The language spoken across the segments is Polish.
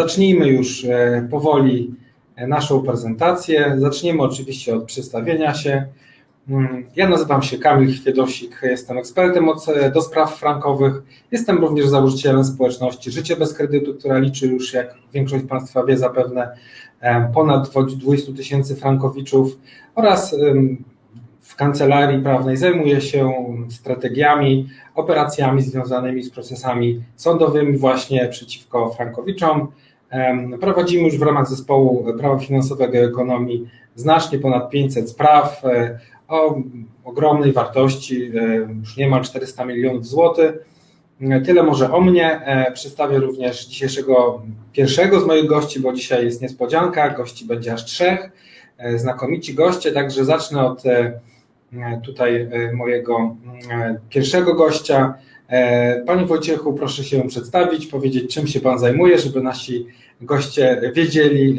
Zacznijmy już powoli naszą prezentację. Zaczniemy oczywiście od przedstawienia się. Mm, ja nazywam się Kamil Chwiedosik, jestem ekspertem do spraw frankowych. Jestem również założycielem społeczności Życie bez kredytu, która liczy już, jak większość Państwa wie zapewne, ponad 20 tysięcy frankowiczów oraz w kancelarii prawnej zajmuję się strategiami, operacjami związanymi z procesami sądowymi właśnie przeciwko frankowiczom. Prowadzimy już w ramach zespołu prawa finansowego i ekonomii znacznie ponad 500 spraw e, o ogromnej wartości, e, już niemal 400 milionów złotych. E, tyle może o mnie. Przedstawię również dzisiejszego pierwszego z moich gości, bo dzisiaj jest niespodzianka. Gości będzie aż trzech. Znakomici goście, także zacznę od tutaj mojego pierwszego gościa. Panie Wojciechu, proszę się przedstawić, powiedzieć, czym się Pan zajmuje, żeby nasi goście wiedzieli,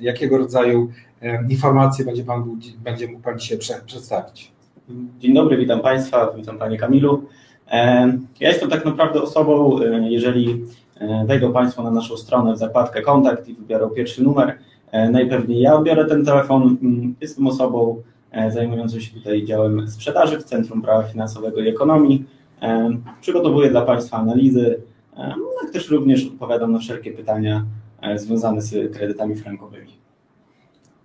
jakiego rodzaju informacje będzie, pan, będzie mógł Pan dzisiaj przedstawić. Dzień dobry, witam Państwa, witam Panie Kamilu. Ja jestem tak naprawdę osobą, e, jeżeli e, wejdą Państwo na naszą stronę w zakładkę kontakt i wybiorą pierwszy numer, e, najpewniej ja odbiorę ten telefon. Mm, jestem osobą zajmującą się tutaj działem sprzedaży w Centrum Prawa Finansowego i Ekonomii. Przygotowuję dla Państwa analizy, jak też również odpowiadam na wszelkie pytania związane z kredytami frankowymi.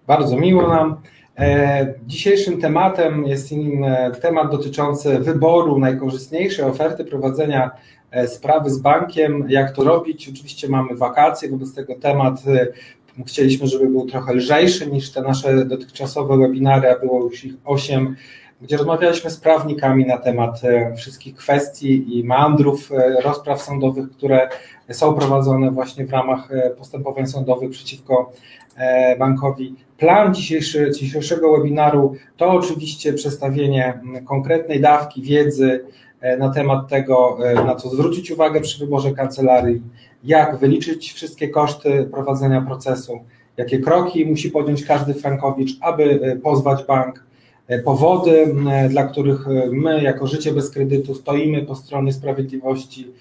Bardzo miło nam. E, dzisiejszym tematem jest temat dotyczący wyboru najkorzystniejszej oferty prowadzenia e, sprawy z bankiem. Jak to robić? Oczywiście mamy wakacje, wobec tego temat e, chcieliśmy, żeby był trochę lżejszy niż te nasze dotychczasowe webinary, a było już ich osiem, gdzie rozmawialiśmy z prawnikami na temat wszystkich kwestii i mandrów rozpraw sądowych, które są prowadzone właśnie w ramach postępowań sądowych przeciwko bankowi. Plan dzisiejszego webinaru to oczywiście przedstawienie konkretnej dawki wiedzy e, na temat tego, e, na co zwrócić uwagę przy wyborze kancelarii, jak wyliczyć wszystkie koszty prowadzenia procesu, jakie kroki musi podjąć każdy frankowicz, aby e, pozwać bank, powody, dla których my jako Życie bez kredytu stoimy po stronie sprawiedliwości,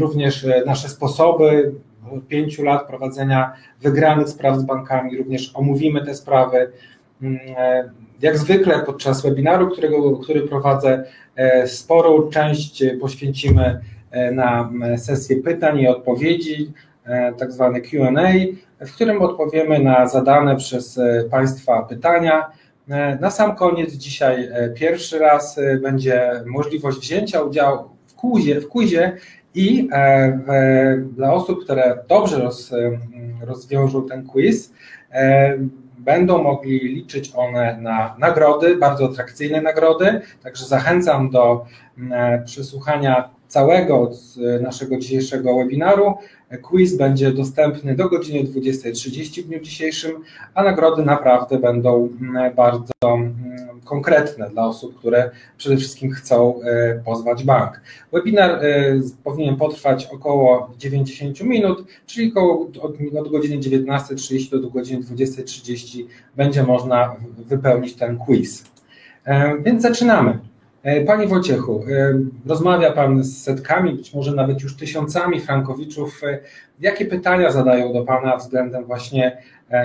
również nasze sposoby, pięciu lat prowadzenia wygranych spraw z bankami, również omówimy te sprawy. E, jak zwykle podczas webinaru, którego, który prowadzę, e, sporą część poświęcimy e, na sesję pytań i odpowiedzi, tak zwane QA, w którym odpowiemy na zadane przez Państwa pytania. Na sam koniec dzisiaj pierwszy raz będzie możliwość wzięcia udziału w quizie, w quizie i e, dla osób, które dobrze roz, e, rozwiążą ten quiz, e, będą mogli liczyć one na nagrody, bardzo atrakcyjne nagrody. Także zachęcam do przesłuchania całego naszego dzisiejszego webinaru. Quiz będzie dostępny do godziny 20.30 w dniu dzisiejszym, a nagrody naprawdę będą bardzo konkretne dla osób, które przede wszystkim chcą e, pozwać bank. Webinar e, powinien potrwać około 90 minut, czyli od, od godziny 19.30 do godziny 20.30 będzie można wypełnić ten quiz. E, więc zaczynamy. Panie Wojciechu, rozmawia Pan z setkami, być może nawet już tysiącami frankowiczów. Jakie pytania zadają do Pana względem właśnie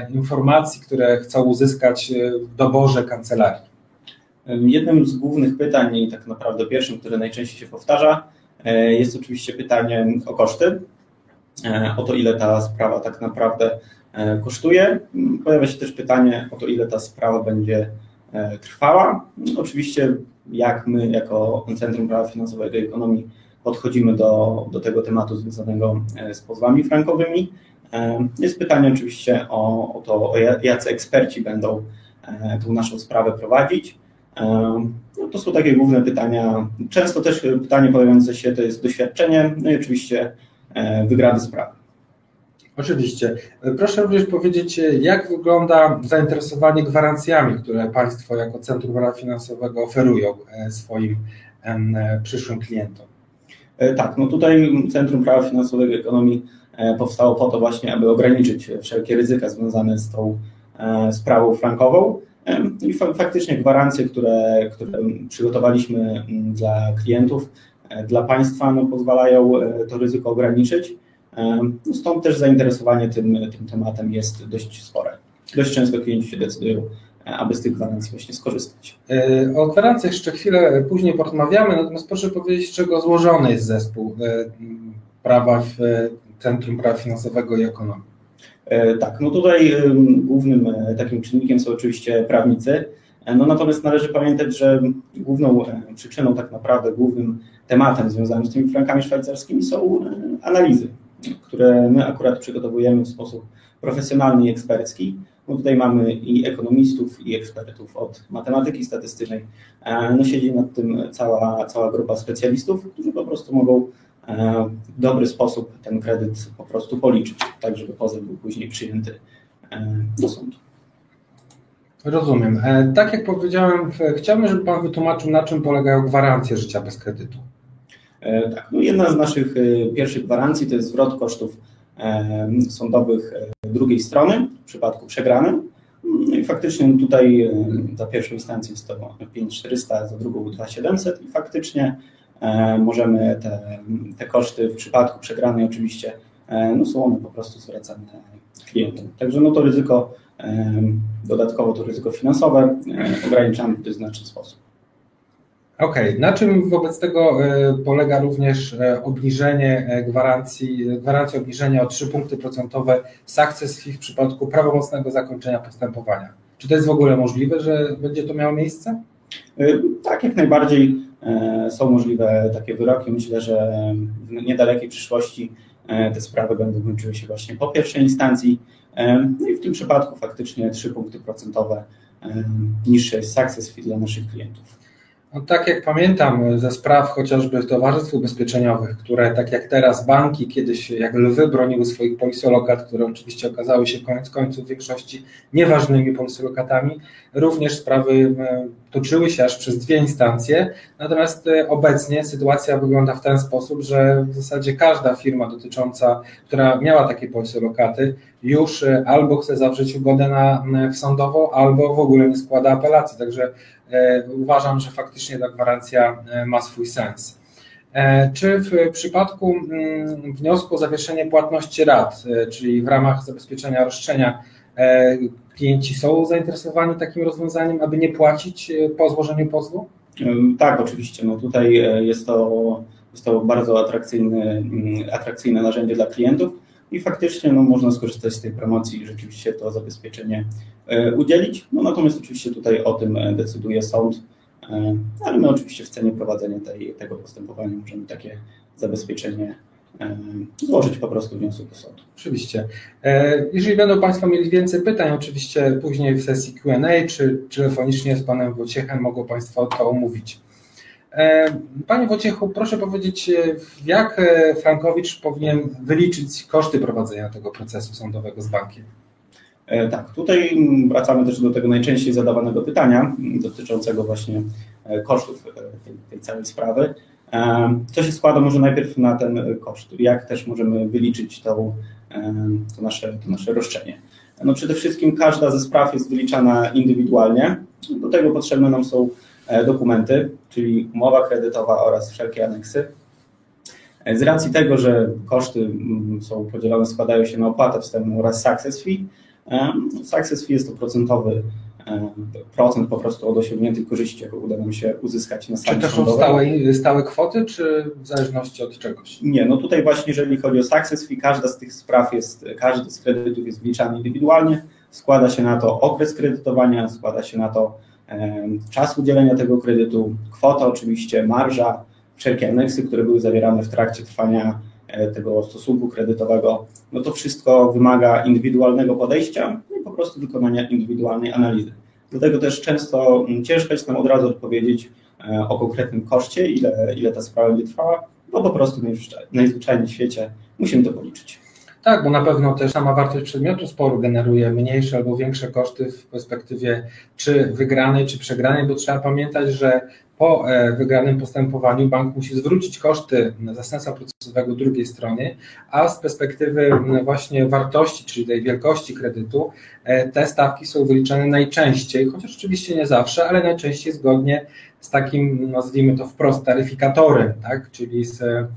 informacji, które chcą uzyskać w doborze kancelarii? Jednym z głównych pytań i tak naprawdę pierwszym, które najczęściej się powtarza, e, jest oczywiście pytanie o koszty, e, o to, ile ta sprawa tak naprawdę e, kosztuje. Pojawia się też pytanie o to, ile ta sprawa będzie trwała. Oczywiście, jak my, jako Centrum Prawa Finansowego i Ekonomii, podchodzimy do, do tego tematu związanego z pozwami frankowymi. Jest pytanie oczywiście o, o to, o jacy eksperci będą tą naszą sprawę prowadzić. No to są takie główne pytania. Często też pytanie pojawiające się to jest doświadczenie, no i oczywiście e, wygrane sprawy. Oczywiście. Proszę również powiedzieć, jak wygląda zainteresowanie gwarancjami, które Państwo jako Centrum Prawa Finansowego oferują e, swoim e, przyszłym klientom? Tak, no tutaj Centrum Prawa Finansowego i Ekonomii powstało po to właśnie, aby ograniczyć wszelkie ryzyka związane z tą sprawą frankową. I faktycznie gwarancje, które, które przygotowaliśmy dla klientów, e, dla państwa, no, pozwalają e, to ryzyko ograniczyć. No stąd też zainteresowanie tym, tym tematem jest dość spore. Dość często klienci się decydują, aby z tych gwarancji właśnie skorzystać. O gwarancjach jeszcze chwilę później porozmawiamy, natomiast proszę powiedzieć, z czego złożony jest zespół prawa w Centrum Prawa Finansowego i Ekonomii. Tak, no tutaj głównym takim czynnikiem są oczywiście prawnicy, no natomiast należy pamiętać, że główną przyczyną, tak naprawdę głównym tematem związanym z tymi frankami szwajcarskimi są analizy, które my akurat przygotowujemy w sposób profesjonalny i ekspercki. No tutaj mamy i ekonomistów, i ekspertów od matematyki statystycznej. No siedzi nad tym cała, cała grupa specjalistów, którzy po prostu mogą w dobry sposób ten kredyt po prostu policzyć, tak żeby pozew był później przyjęty do sądu. Rozumiem. Tak jak powiedziałem, chciałbym, żeby Pan wytłumaczył, na czym polegają gwarancje życia bez kredytu. Tak, no jedna z naszych pierwszych gwarancji to jest zwrot kosztów sądowych drugiej strony w przypadku przegranym. No i faktycznie tutaj za pierwszą instancję jest to 5400, za drugą 2700 i faktycznie możemy te, te koszty w przypadku przegranej oczywiście no są one po prostu zwracane klientom. Także no to ryzyko, dodatkowo to ryzyko finansowe ograniczamy w znaczny sposób. Okej, okay. na czym wobec tego polega również obniżenie gwarancji, gwarancja obniżenia o 3 punkty procentowe success fee w przypadku prawomocnego zakończenia postępowania? Czy to jest w ogóle możliwe, że będzie to miało miejsce? Tak, jak najbardziej są możliwe takie wyroki. Myślę, że w niedalekiej przyszłości te sprawy będą kończyły się właśnie po pierwszej instancji. No i w tym przypadku faktycznie 3 punkty procentowe niższe jest success fee dla naszych klientów. No, tak jak pamiętam ze spraw chociażby towarzystw ubezpieczeniowych, które tak jak teraz banki kiedyś jak lwy broniły swoich polisolokat, które oczywiście okazały się koniec końców w większości nieważnymi polisolokatami, również sprawy toczyły się aż przez dwie instancje, natomiast obecnie sytuacja wygląda w ten sposób, że w zasadzie każda firma dotycząca, która miała takie polisolokaty, już albo chce zawrzeć ugodę na, w sądową, albo w ogóle nie składa apelacji, także uważam, że faktycznie ta gwarancja ma swój sens. Czy w przypadku wniosku o zawieszenie płatności rat, czyli w ramach zabezpieczenia roszczenia, klienci są zainteresowani takim rozwiązaniem, aby nie płacić po złożeniu pozwu? Tak, oczywiście. No tutaj jest to, jest to bardzo atrakcyjne, atrakcyjne narzędzie dla klientów i faktycznie no, można skorzystać z tej promocji i rzeczywiście to zabezpieczenie udzielić. No, natomiast oczywiście tutaj o tym decyduje sąd, ale my oczywiście w cenie prowadzenia tej, tego postępowania możemy takie zabezpieczenie złożyć po prostu wniosek do sądu. Oczywiście. Jeżeli będą Państwo mieli więcej pytań, oczywiście później w sesji Q&A czy telefonicznie z Panem Wojciechem mogą Państwo to omówić. Panie Wojciechu, proszę powiedzieć, jak Frankowicz powinien wyliczyć koszty prowadzenia tego procesu sądowego z bankiem? Tak, tutaj wracamy też do tego najczęściej zadawanego pytania dotyczącego właśnie kosztów tej, tej całej sprawy. Co się składa może najpierw na ten koszt? Jak też możemy wyliczyć to, to, nasze, to nasze roszczenie? No przede wszystkim każda ze spraw jest wyliczana indywidualnie. Do tego potrzebne nam są dokumenty, czyli umowa kredytowa oraz wszelkie aneksy. Z racji tego, że koszty są podzielone, składają się na opłatę wstępną oraz success fee, success fee jest to procentowy procent po prostu od osiągniętych korzyści, jaką uda nam się uzyskać na sali Czy to są stałe, stałe kwoty, czy w zależności od czegoś? Nie, no tutaj właśnie jeżeli chodzi o success fee, każda z tych spraw jest, każdy z kredytów jest wliczany indywidualnie, składa się na to okres kredytowania, składa się na to czas udzielenia tego kredytu, kwota oczywiście, marża, wszelkie aneksy, które były zawierane w trakcie trwania tego stosunku kredytowego, no to wszystko wymaga indywidualnego podejścia po prostu wykonania indywidualnej analizy. Dlatego też często ciężko jest nam od razu odpowiedzieć o konkretnym koszcie, ile, ile ta sprawa będzie trwała, bo po prostu najzwyczajniej w świecie musimy to policzyć. Tak, bo na pewno też sama wartość przedmiotu sporu generuje mniejsze albo większe koszty w perspektywie czy wygranej, czy przegranej, bo trzeba pamiętać, że po wygranym postępowaniu bank musi zwrócić koszty zastępstwa procesowego drugiej stronie, a z perspektywy właśnie wartości, czyli tej wielkości kredytu, te stawki są wyliczane najczęściej, chociaż oczywiście nie zawsze, ale najczęściej zgodnie z takim, nazwijmy to wprost, taryfikatorem, tak? czyli z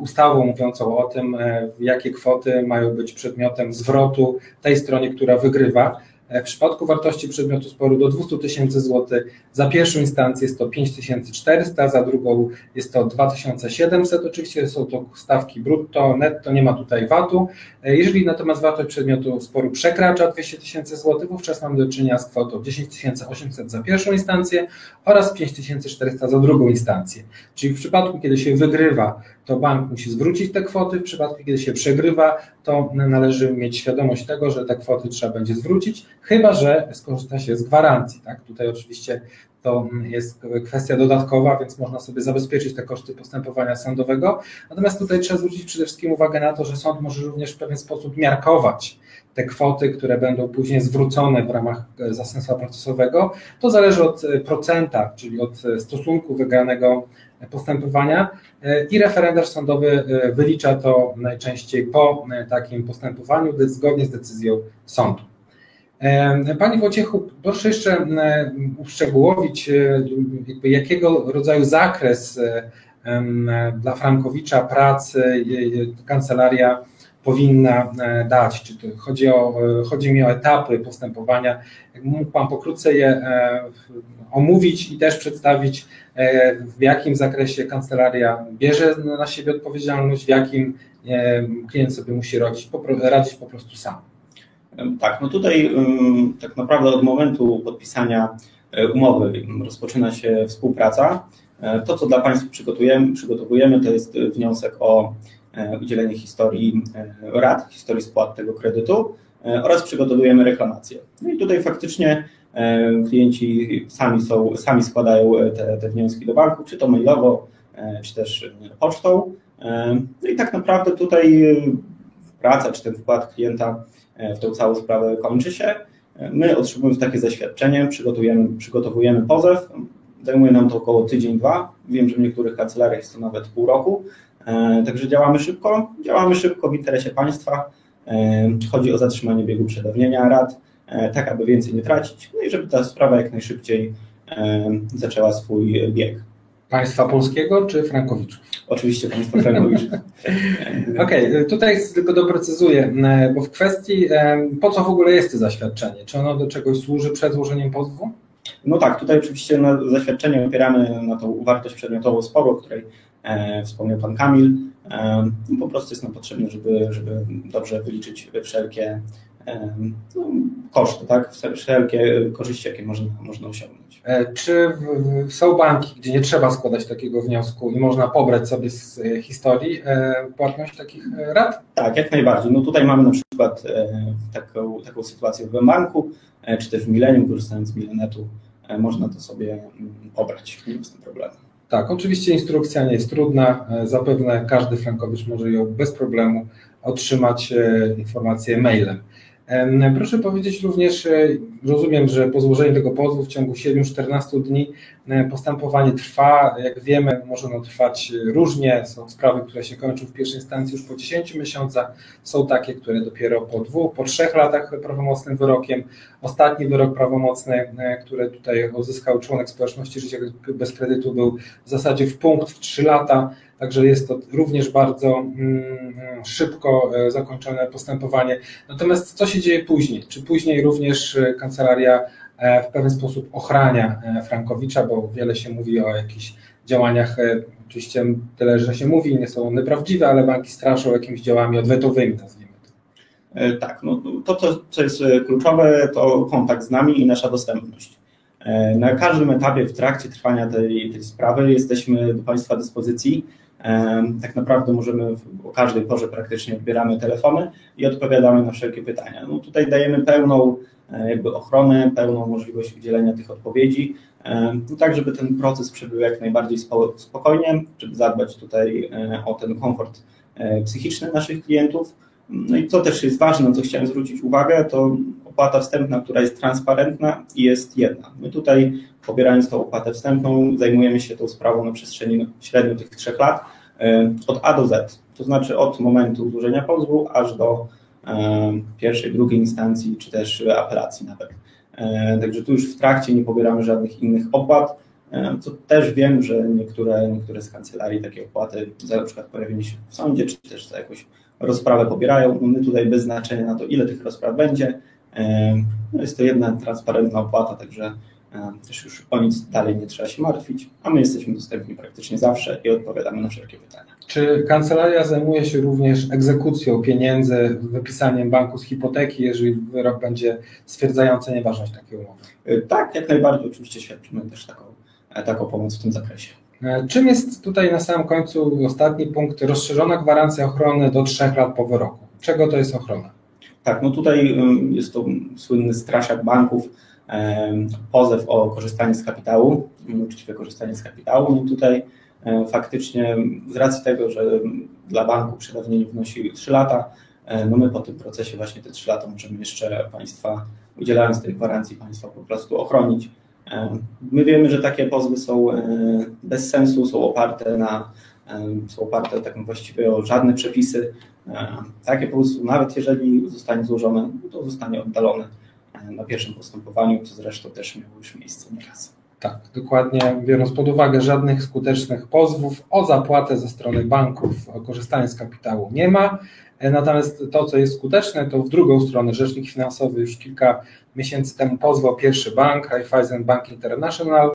ustawą mówiącą o tym, jakie kwoty mają być przedmiotem zwrotu tej stronie, która wygrywa. W przypadku wartości przedmiotu sporu do 200 tysięcy złotych za pierwszą instancję jest to 5400, za drugą jest to 2700. Oczywiście są to stawki brutto, netto, nie ma tutaj VAT-u. Jeżeli natomiast wartość przedmiotu sporu przekracza 200 tysięcy złotych, wówczas mamy do czynienia z kwotą 10 800 za pierwszą instancję oraz 5400 za drugą instancję. Czyli w przypadku, kiedy się wygrywa, to bank musi zwrócić te kwoty, w przypadku, kiedy się przegrywa, to należy mieć świadomość tego, że te kwoty trzeba będzie zwrócić, chyba że skorzysta się z gwarancji. Tak? Tutaj oczywiście to jest kwestia dodatkowa, więc można sobie zabezpieczyć te koszty postępowania sądowego. Natomiast tutaj trzeba zwrócić przede wszystkim uwagę na to, że sąd może również w pewien sposób miarkować te kwoty, które będą później zwrócone w ramach zastępstwa procesowego. To zależy od procenta, czyli od stosunku wygranego postępowania i referendarz sądowy wylicza to najczęściej po takim postępowaniu zgodnie z decyzją sądu. Panie Wojciechu, proszę jeszcze uszczegółowić, jakiego rodzaju zakres dla Frankowicza pracy kancelaria powinna dać. Czy to chodzi, o, chodzi mi o etapy postępowania. Mógł Pan pokrótce je omówić i też przedstawić, w jakim zakresie kancelaria bierze na siebie odpowiedzialność, w jakim klient sobie musi radzić, radzić po prostu sam. Tak, no tutaj tak naprawdę od momentu podpisania e, umowy rozpoczyna się współpraca. E, to, co dla Państwa przygotujemy, przygotowujemy, to jest wniosek o e, udzielenie historii rad, historii spłat tego kredytu oraz przygotowujemy reklamację. No i tutaj faktycznie klienci sami, są, sami składają te, te wnioski do banku, czy to mailowo, czy też pocztą. No i tak naprawdę tutaj praca, czy ten wkład klienta E, w tą całą sprawę kończy się. E, my otrzymując takie zaświadczenie, przygotujemy, przygotowujemy pozew. Zajmuje nam to około tydzień, dwa. Wiem, że w niektórych kancelariach jest to nawet pół roku. E, także działamy szybko. Działamy szybko w interesie państwa. Chodzi o zatrzymanie biegu przedawnienia rad, tak aby więcej nie tracić, no i żeby ta sprawa jak najszybciej zaczęła swój bieg. Państwa polskiego czy Frankowiczów? Oczywiście państwa Frankowiczów. Okej, okay, tutaj tylko doprecyzuję, e, bo w kwestii e, po co w ogóle jest to zaświadczenie? Czy ono do czegoś służy przed złożeniem pozwu? No tak, tutaj oczywiście na zaświadczenie opieramy na tą wartość przedmiotową sporu, o której e, wspomniał Pan Kamil. E, po prostu jest nam potrzebne, żeby, żeby dobrze wyliczyć wszelkie no, koszty, tak? wszelkie korzyści, jakie można, można osiągnąć. E, czy są banki, gdzie nie trzeba składać takiego wniosku i można pobrać sobie z e, historii e, płatność takich rad? Tak, jak najbardziej. No tutaj mamy na przykład taką, taką sytuację w banku, czy też w Milenium, korzystając z Milenetu, można to sobie mm, pobrać, nie z tym problemu. Tak, oczywiście instrukcja nie jest trudna, zapewne każdy frankowicz może ją bez problemu otrzymać informację mailem. Proszę powiedzieć również, e, rozumiem, że po złożeniu tego pozwu w ciągu 7-14 dni e, postępowanie trwa. Jak wiemy, może ono trwać różnie. Są sprawy, które się kończą w pierwszej instancji już po 10 miesiącach, są takie, które dopiero po dwóch, po trzech latach prawomocnym wyrokiem. Ostatni wyrok prawomocny, e, który tutaj uzyskał członek społeczności życia bez kredytu, był w zasadzie w punkt w 3 lata. Także jest to również bardzo mm, szybko e, zakończone postępowanie. Natomiast co się dzieje później? Czy później również e, kancelaria e, w pewien sposób ochrania Frankowicza, bo wiele się mówi o jakichś działaniach, oczywiście tyle, że się mówi, nie są one prawdziwe, ale banki straszą jakimiś działami odwetowymi, nazwijmy to. Tak, no to, co jest kluczowe, to kontakt z nami i nasza dostępność. Na każdym etapie w trakcie trwania tej, tej sprawy jesteśmy do Państwa dyspozycji tak naprawdę możemy o każdej porze praktycznie odbieramy telefony i odpowiadamy na wszelkie pytania. No tutaj dajemy pełną e, jakby ochronę, pełną możliwość udzielenia tych odpowiedzi, no tak, żeby ten proces przebył jak najbardziej spokojnie, żeby zadbać tutaj e, o ten komfort e, psychiczny naszych klientów. No i co też jest ważne, co chciałem zwrócić uwagę, to opłata wstępna, która jest transparentna i jest jedna. My tutaj, pobierając tą opłatę wstępną, zajmujemy się tą sprawą na przestrzeni no, średnio tych trzech lat, od A do Z, to znaczy od momentu złożenia pozwu aż do e, pierwszej, drugiej instancji, czy też apelacji nawet. E, także tu już w trakcie nie pobieramy żadnych innych opłat. Co też wiem, że niektóre, niektóre z kancelarii takie opłaty za na przykład pojawienie się w sądzie, czy też za jakąś rozprawę pobierają. My tutaj bez znaczenia na to, ile tych rozpraw będzie. No jest to jedna transparentna opłata, także też już o nic dalej nie trzeba się martwić, a my jesteśmy dostępni praktycznie zawsze i odpowiadamy na wszelkie pytania. Czy kancelaria zajmuje się również egzekucją pieniędzy, wypisaniem banku z hipoteki, jeżeli wyrok będzie stwierdzający nieważność takiej umowy? Y, tak, jak najbardziej. Oczywiście świadczymy też taką, e, taką pomoc w tym zakresie. E, czym jest tutaj na samym końcu ostatni punkt rozszerzona gwarancja ochrony do trzech lat po wyroku? Czego to jest ochrona? Tak, no tutaj jest to słynny straszak banków, pozew o korzystanie z kapitału, nieuczciwe korzystanie z kapitału. No tutaj faktycznie z racji tego, że dla banku przedawnienie wynosi 3 lata, no my po tym procesie właśnie te 3 lata możemy jeszcze Państwa, udzielając tej gwarancji, Państwa po prostu ochronić. My wiemy, że takie pozwy są bez sensu, są oparte na są oparte tak właściwie o żadne przepisy. Takie po prostu, nawet jeżeli zostanie złożone, to zostanie oddalone na pierwszym postępowaniu, co zresztą też miało już miejsce nieraz. Tak, dokładnie, biorąc pod uwagę żadnych skutecznych pozwów o zapłatę ze strony banków o korzystanie z kapitału nie ma. Natomiast to, co jest skuteczne, to w drugą stronę Rzecznik Finansowy już kilka miesięcy temu pozwał pierwszy bank, Raiffeisen Bank International,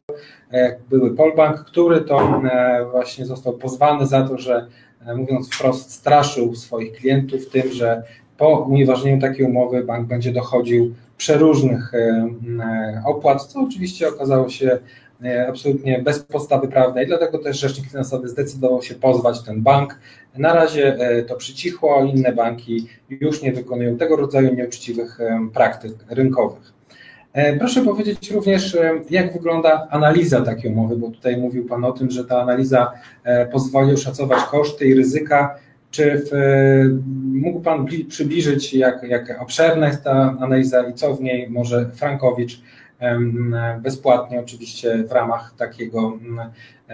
były Polbank, który to e, właśnie został pozwany za to, że e, mówiąc wprost straszył swoich klientów tym, że po unieważnieniu takiej umowy bank będzie dochodził przeróżnych e, opłat, co oczywiście okazało się e, absolutnie bez podstawy prawnej, dlatego też Rzecznik Finansowy zdecydował się pozwać ten bank. Na razie e, to przycichło, inne banki już nie wykonują tego rodzaju nieuczciwych praktyk rynkowych. Proszę powiedzieć również, jak wygląda analiza takiej umowy, bo tutaj mówił Pan o tym, że ta analiza pozwoli oszacować koszty i ryzyka czy w, mógł Pan przybliżyć, jak, jak obszerna jest ta analiza i co w niej może Frankowicz bezpłatnie oczywiście w ramach takiego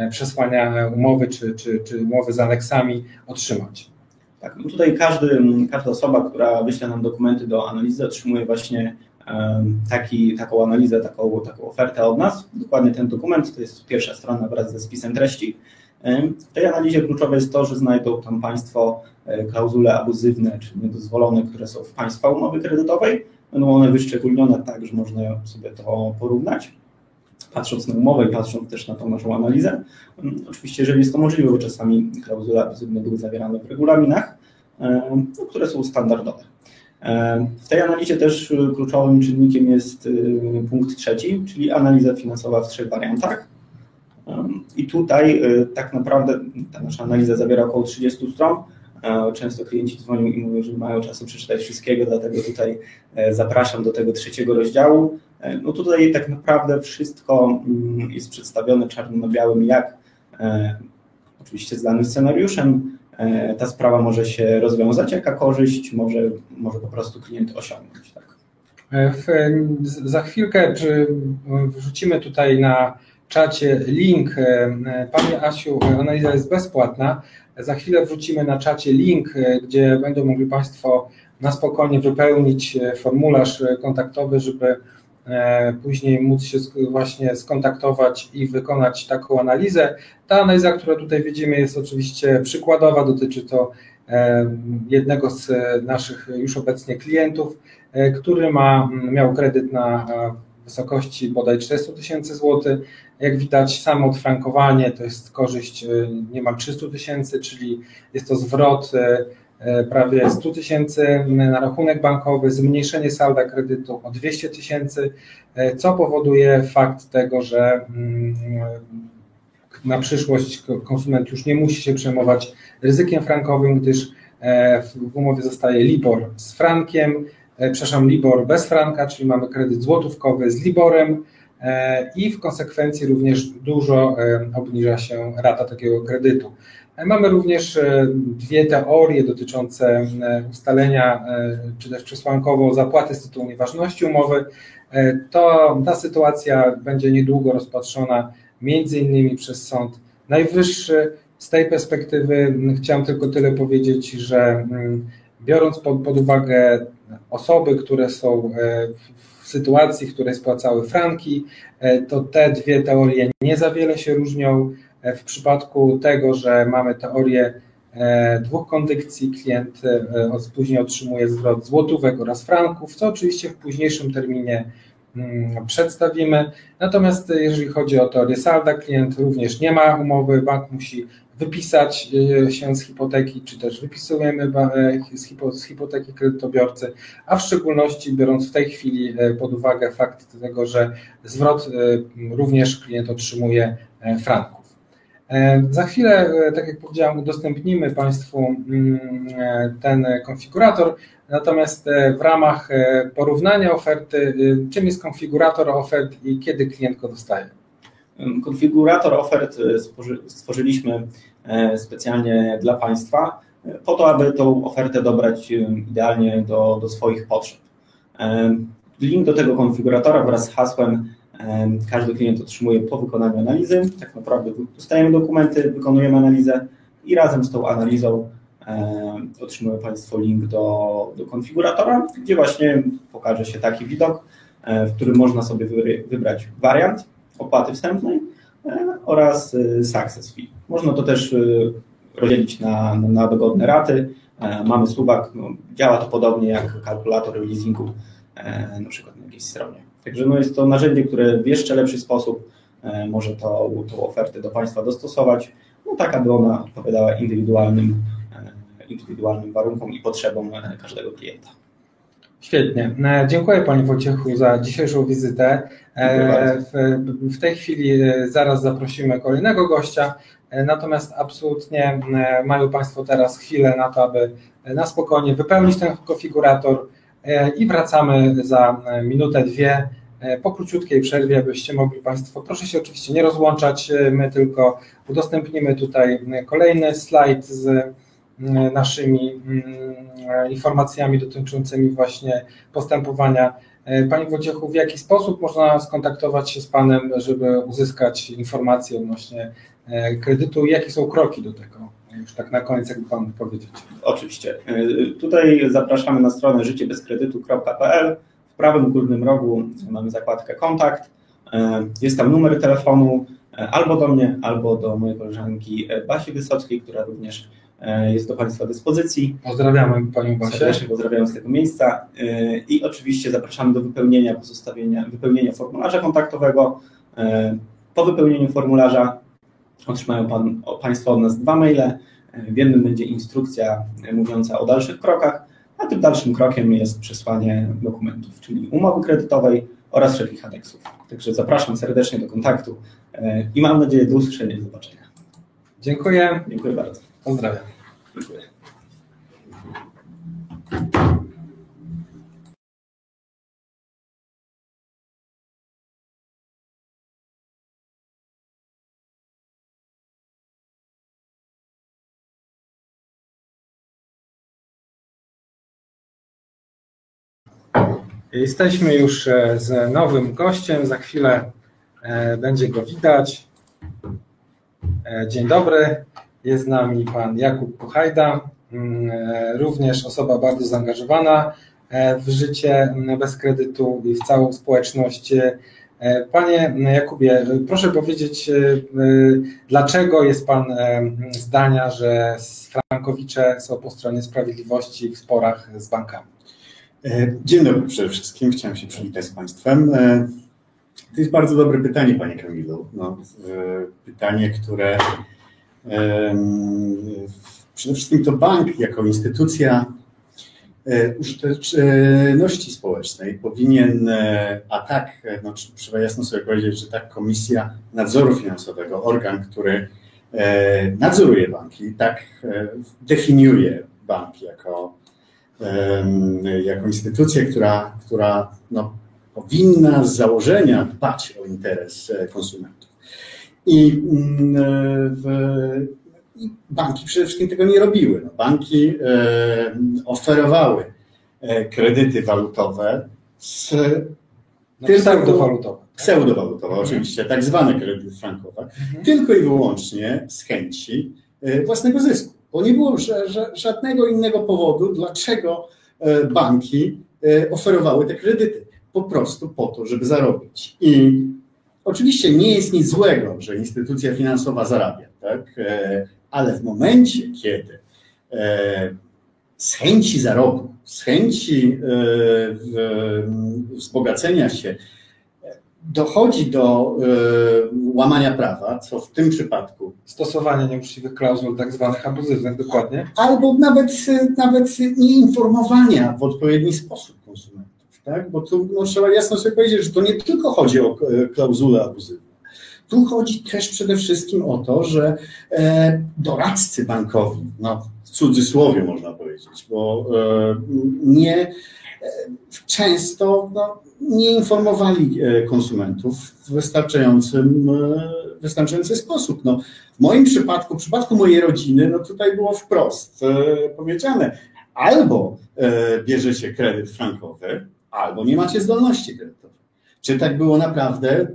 przesłania umowy czy, czy, czy umowy z aneksami otrzymać? Tak, no tutaj każdy, każda osoba, która wyśle nam dokumenty do analizy, otrzymuje właśnie taki, taką analizę, taką, taką ofertę od nas. Dokładnie ten dokument to jest pierwsza strona wraz ze spisem treści. W tej analizie kluczowe jest to, że znajdą tam Państwo e, klauzule abuzywne, czy niedozwolone, które są w Państwa umowy kredytowej. Będą one wyszczególnione tak, że można sobie to porównać, patrząc na umowę i patrząc też na tą naszą analizę. Oczywiście, jeżeli jest to możliwe, bo czasami klauzule abuzywne były zawierane w regulaminach, no, które są standardowe. W tej analizie też kluczowym czynnikiem jest punkt trzeci, czyli analiza finansowa w trzech wariantach. I tutaj y, tak naprawdę ta nasza analiza zawiera około 30 stron. E, często klienci dzwonią i mówią, że mają czasu przeczytać wszystkiego, dlatego tutaj e, zapraszam do tego trzeciego rozdziału. E, no tutaj tak naprawdę wszystko mm, jest przedstawione czarno na białym, jak oczywiście z danym scenariuszem ta sprawa może się rozwiązać, jaka korzyść może, może po prostu klient osiągnąć. Tak. W, za chwilkę wrzucimy tutaj na czacie link. E, e, Panie Asiu, analiza jest bezpłatna. Za chwilę wrzucimy na czacie link, e, gdzie będą mogli Państwo na spokojnie wypełnić formularz kontaktowy, żeby później móc się właśnie skontaktować i wykonać taką analizę. Ta analiza, którą tutaj widzimy, jest oczywiście przykładowa, dotyczy to jednego z naszych już obecnie klientów, który ma, miał kredyt na wysokości bodaj 400 tysięcy złotych. Jak widać, samo odfrankowanie to jest korzyść y, niemal 300 tysięcy, czyli jest to zwrot y, y, prawie 100 tysięcy na rachunek bankowy, zmniejszenie salda kredytu o 200 tysięcy, co powoduje fakt tego, że mm, na przyszłość konsument już nie musi się przejmować ryzykiem frankowym, gdyż w umowie zostaje LIBOR z frankiem, przepraszam, LIBOR bez franka, czyli mamy kredyt złotówkowy z LIBORem, E, i w konsekwencji również dużo e, obniża się rata takiego kredytu. E, mamy również dwie teorie dotyczące ustalenia, czy też przesłankowo zapłaty z tytułu nieważności umowy. To ta sytuacja będzie niedługo rozpatrzona między innymi przez Sąd Najwyższy. Z tej perspektywy chciałem tylko tyle powiedzieć, że biorąc pod, pod uwagę osoby, które są w sytuacji, w której spłacały franki, to te dwie teorie nie za wiele się różnią. W przypadku tego, że mamy teorię dwóch kondykcji, klient później otrzymuje zwrot złotówek oraz franków, co oczywiście w późniejszym terminie mm, przedstawimy. Natomiast jeżeli chodzi o teorię salda, klient również nie ma umowy, bank musi wypisać y, się z hipoteki, czy też wypisujemy e, z hipoteki kredytobiorcy, a w szczególności biorąc w tej chwili e, pod uwagę fakt tego, że zwrot e, również klient otrzymuje franków. Za chwilę, tak jak powiedziałem, udostępnimy Państwu mm, ten konfigurator, natomiast w ramach porównania oferty, czym jest konfigurator ofert i kiedy klient go dostaje? Konfigurator ofert stworzyliśmy e, specjalnie dla Państwa, e, po to, aby tą ofertę dobrać e, idealnie do, do swoich potrzeb. Link do tego konfiguratora wraz z hasłem każdy klient otrzymuje po wykonaniu analizy. Tak naprawdę dostajemy dokumenty, wykonujemy analizę i razem z tą analizą otrzymują Państwo link do, do konfiguratora, gdzie właśnie pokaże się taki widok, w którym można sobie wybrać wariant, opłaty wstępnej e, oraz e, success fee. Można to też e, rozdzielić na, na dogodne raty. Mamy suwak, no, działa to podobnie jak kalkulator leasingu na przykład na jakiejś stronie. Także no jest to narzędzie, które w jeszcze lepszy sposób może tą, tą ofertę do Państwa dostosować, no tak aby ona odpowiadała indywidualnym, indywidualnym warunkom i potrzebom każdego klienta. Świetnie. E, dziękuję Panie Wojciechu za dzisiejszą wizytę. E, w, w tej chwili e, zaraz zaprosimy kolejnego gościa, natomiast absolutnie mają Państwo teraz chwilę na to, aby na spokojnie wypełnić ten konfigurator i wracamy za minutę, dwie po króciutkiej przerwie, abyście mogli Państwo, proszę się oczywiście nie rozłączać, my tylko udostępnimy tutaj kolejny slajd z naszymi mm, informacjami dotyczącymi właśnie postępowania. E, Panie Wojciechu, w jaki sposób można skontaktować się z Panem, żeby uzyskać informacje odnośnie e, kredytu i jakie są kroki do tego? Już tak na koniec, jakby Pan powiedzieć. Oczywiście. E, tutaj zapraszamy na stronę życiebezkredytu.pl. W prawym górnym rogu mamy zakładkę kontakt. Jest tam numer telefonu albo do mnie, albo do mojej koleżanki Basi Wysockiej, która również jest do Państwa dyspozycji. Pozdrawiamy Panią Basię. Serdecznie pozdrawiam z tego miejsca e, i oczywiście zapraszamy do wypełnienia, pozostawienia, wypełnienia formularza kontaktowego. E, po wypełnieniu formularza otrzymają pan, Państwo od nas dwa maile. W jednym będzie instrukcja mówiąca o dalszych krokach, a tym dalszym krokiem jest przesłanie dokumentów, czyli umowy kredytowej oraz wszelkich aneksów. Także zapraszam serdecznie do kontaktu i mam nadzieję do usłyszenia i zobaczenia. Dziękuję. Dziękuję bardzo. Pozdrawiam. Jesteśmy już e, z nowym gościem. Za chwilę e, będzie go widać. E, dzień dobry. Jest z nami pan Jakub Puchajda, mm, e, również osoba bardzo zaangażowana e, w życie mm, bez kredytu i w całą społeczność. E, panie Jakubie, proszę powiedzieć, dlaczego jest Pan zdania, że Frankowicze są po stronie sprawiedliwości w sporach z bankami? Dzień dobry przede wszystkim, chciałem się przywitać z Państwem. To jest bardzo dobre pytanie, Panie Kamilu. No, pytanie, które Przede wszystkim to bank jako instytucja e, użyteczności społecznej powinien, e, a tak, e, no, trzeba jasno sobie powiedzieć, że tak Komisja Nadzoru Finansowego, organ, który nadzoruje banki, tak definiuje bank jako, jako instytucję, która, która no, powinna z założenia dbać o interes konsumentów. I mm, w, banki przede wszystkim tego nie robiły. No, banki e, oferowały e, kredyty walutowe z no, pseudowalutowe. Pseudowalutowe, mhm. oczywiście, tak zwane kredyty frankowe, mhm. tylko i wyłącznie z chęci e, własnego zysku. Bo nie było żadnego innego powodu, dlaczego banki oferowały te kredyty po prostu po to, żeby zarobić. I oczywiście nie jest nic złego, że instytucja finansowa zarabia, tak? E, ale w momencie, kiedy e, z chęci zarobku, z chęci wzbogacenia się dochodzi do łamania prawa, co w tym przypadku. Stosowanie nieuczciwych klauzul, tak zwanych abuzywnych, dokładnie. Albo nawet, nawet nieinformowania w odpowiedni sposób. Tak? Bo tu no, trzeba jasno sobie powiedzieć, że to nie tylko chodzi o klauzulę abuzywną. Tu chodzi też przede wszystkim o to, że e, doradcy bankowi, no w cudzysłowie można powiedzieć, bo e, nie e, często no, nie informowali e, konsumentów w wystarczającym, e, wystarczający sposób. No, w moim przypadku, w przypadku mojej rodziny, no tutaj było wprost e, powiedziane, albo bierzecie kredyt frankowy, albo nie macie zdolności kredytowej. Czy tak było naprawdę?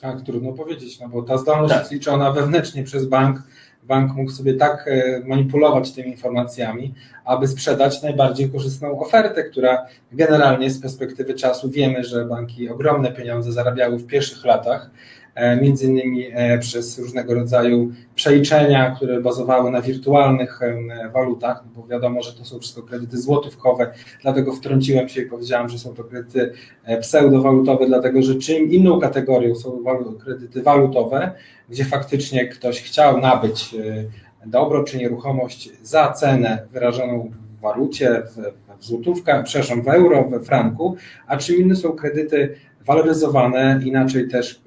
Tak, trudno powiedzieć, no bo ta zdolność tak. jest liczona wewnętrznie przez bank, bank mógł sobie tak e, manipulować tymi informacjami, aby sprzedać najbardziej korzystną ofertę, która generalnie z perspektywy czasu wiemy, że banki ogromne pieniądze zarabiały w pierwszych latach, między innymi e, przez różnego rodzaju przeliczenia, które bazowały na wirtualnych e, walutach, no bo wiadomo, że to są wszystko kredyty złotówkowe, dlatego wtrąciłem się i powiedziałem, że są to kredyty pseudowalutowe, dlatego że czym inną kategorią są kredyty walutowe, gdzie faktycznie ktoś chciał nabyć dobro czy nieruchomość za cenę wyrażoną w walucie, w, złotówkach, przepraszam, w euro, we franku, a czym inne są kredyty waloryzowane, inaczej też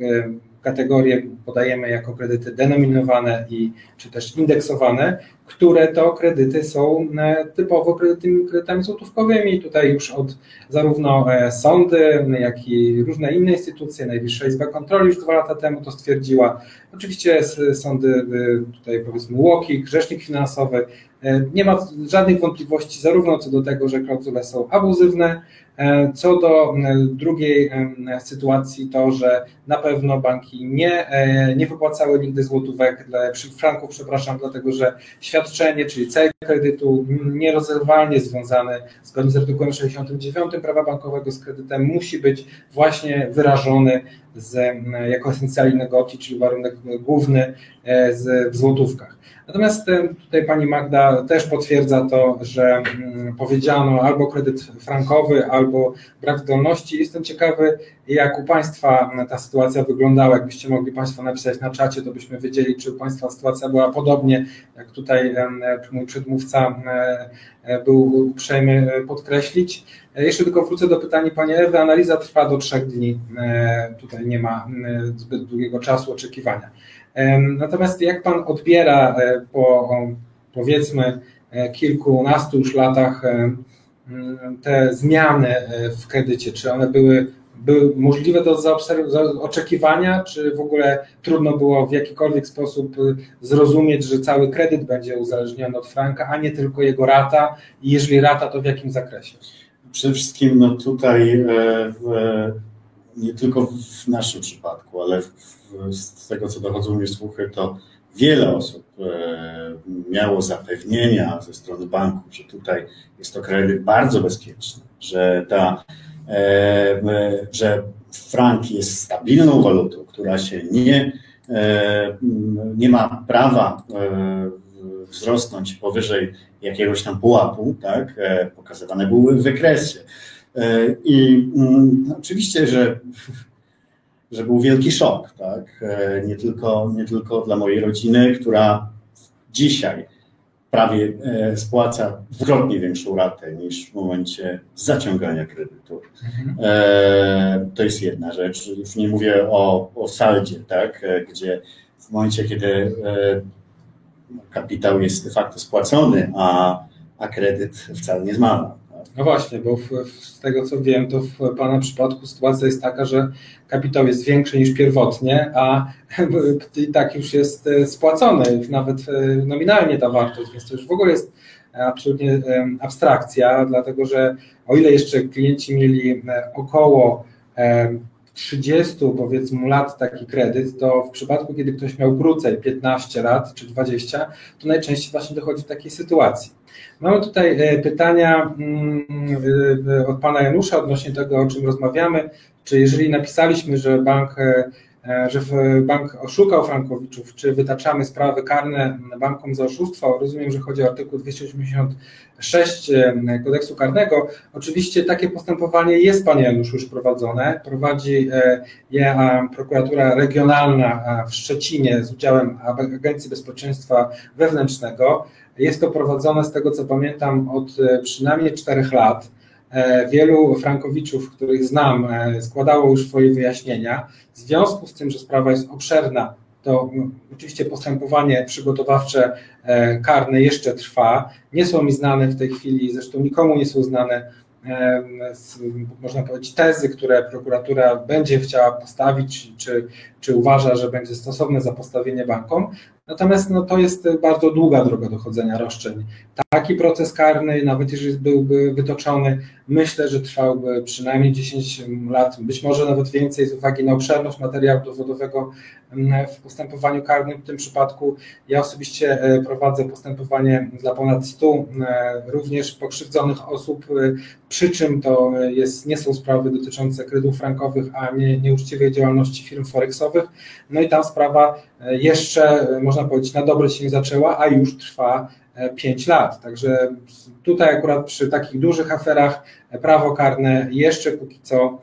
kategorie podajemy jako kredyty denominowane i czy też indeksowane, które to kredyty są e, typowo kredytami, kredytami złotówkowymi. Tutaj już od zarówno e, sądy, jak i różne inne instytucje, Najwyższa Izba Kontroli już dwa lata temu to stwierdziła. Oczywiście sądy, e, tutaj powiedzmy UOKiK, Rzecznik Finansowy, nie ma żadnych wątpliwości zarówno co do tego, że klauzule są abuzywne, co do drugiej sytuacji, to że na pewno banki nie, nie wypłacały nigdy złotówek, franków, przepraszam, dlatego że świadczenie, czyli cel kredytu nierozerwalnie związany zgodnie z artykułem 69 prawa bankowego z kredytem musi być właśnie wyrażony z, jako esencjali negocji, czyli warunek główny z, w złotówkach. Natomiast e, tutaj pani Magda też potwierdza to, że mm, powiedziano albo kredyt frankowy, albo brak zdolności. Jestem ciekawy, jak u Państwa ta sytuacja wyglądała. Jakbyście mogli Państwo napisać na czacie, to byśmy wiedzieli, czy u Państwa sytuacja była podobnie, jak tutaj mój przedmówca e, był uprzejmy podkreślić. E, jeszcze tylko wrócę do pytania Pani Ewy. Analiza trwa do trzech dni. Tutaj nie ma zbyt długiego czasu oczekiwania. Natomiast jak Pan odbiera e, po powiedzmy e, kilkunastu już latach e, te zmiany w kredycie? Czy one były, były możliwe do oczekiwania, czy w ogóle trudno było w jakikolwiek sposób zrozumieć, że cały kredyt będzie uzależniony od franka, a nie tylko jego rata i jeżeli rata, to w jakim zakresie? Przede wszystkim no tutaj w, nie tylko w naszym przypadku, ale w, z tego, co dochodzą mnie słuchy, to wiele osób e, miało zapewnienia ze strony banku, że tutaj jest to kredyt bardzo bezpieczny, że, ta, e, że frank jest stabilną walutą, która się nie, e, nie ma prawa wzrosnąć powyżej jakiegoś tam pułapu, tak? pokazywane były wykresy. I mm, oczywiście, że że był wielki szok, tak? E, nie tylko, nie tylko dla mojej rodziny, która dzisiaj prawie e, spłaca dwukrotnie większą ratę niż w momencie zaciągania kredytu. Mhm. E, to jest jedna rzecz. Już nie mówię o, o saldzie, tak? gdzie w momencie, kiedy kapitał jest de facto spłacony, a, a kredyt wcale nie zmala. No właśnie, bo w, z tego co wiem, to w Pana przypadku sytuacja jest taka, że kapitał jest większy niż pierwotnie, a i tak już jest e, spłacony, nawet e, nominalnie ta wartość, więc to już w ogóle jest absolutnie abstrakcja, dlatego że o ile jeszcze klienci mieli e, około 30 powiedzmy lat taki kredyt, to w przypadku, kiedy ktoś miał krócej 15 lat czy 20, to najczęściej właśnie dochodzi do takiej sytuacji. Mamy tutaj e, pytania mm, od pana Janusza odnośnie tego, o czym rozmawiamy. Czy jeżeli napisaliśmy, że bank E, że bank oszukał frankowiczów, czy wytaczamy sprawy karne bankom za oszustwo. Rozumiem, że chodzi o artykuł 286 e, kodeksu karnego. Oczywiście takie postępowanie jest, panie Janusz, już prowadzone. Prowadzi e, je prokuratura regionalna w Szczecinie z udziałem Agencji Bezpieczeństwa Wewnętrznego. Jest to prowadzone z tego, co pamiętam, od przynajmniej czterech lat. E, wielu frankowiczów, których znam, e, składało już swoje wyjaśnienia. W związku z tym, że sprawa jest obszerna, to oczywiście postępowanie przygotowawcze e, karne jeszcze trwa. Nie są mi znane w tej chwili, zresztą nikomu nie są znane można powiedzieć, tezy, które prokuratura będzie chciała postawić, czy, czy uważa, że będzie stosowne za postawienie bankom. Natomiast no, to jest bardzo długa droga dochodzenia roszczeń. Taki proces karny, nawet jeżeli byłby wytoczony, myślę, że trwałby przynajmniej 10 lat, być może nawet więcej z uwagi na obszerność materiału dowodowego w postępowaniu karnym. W tym przypadku ja osobiście e, prowadzę postępowanie dla ponad 100 e, również pokrzywdzonych osób, e, przy czym to jest, nie są sprawy dotyczące kredytów frankowych, a nie nieuczciwej działalności firm forexowych. No i ta sprawa jeszcze, można powiedzieć, na dobre się nie zaczęła, a już trwa 5 lat. Także tutaj akurat przy takich dużych aferach prawo karne jeszcze póki co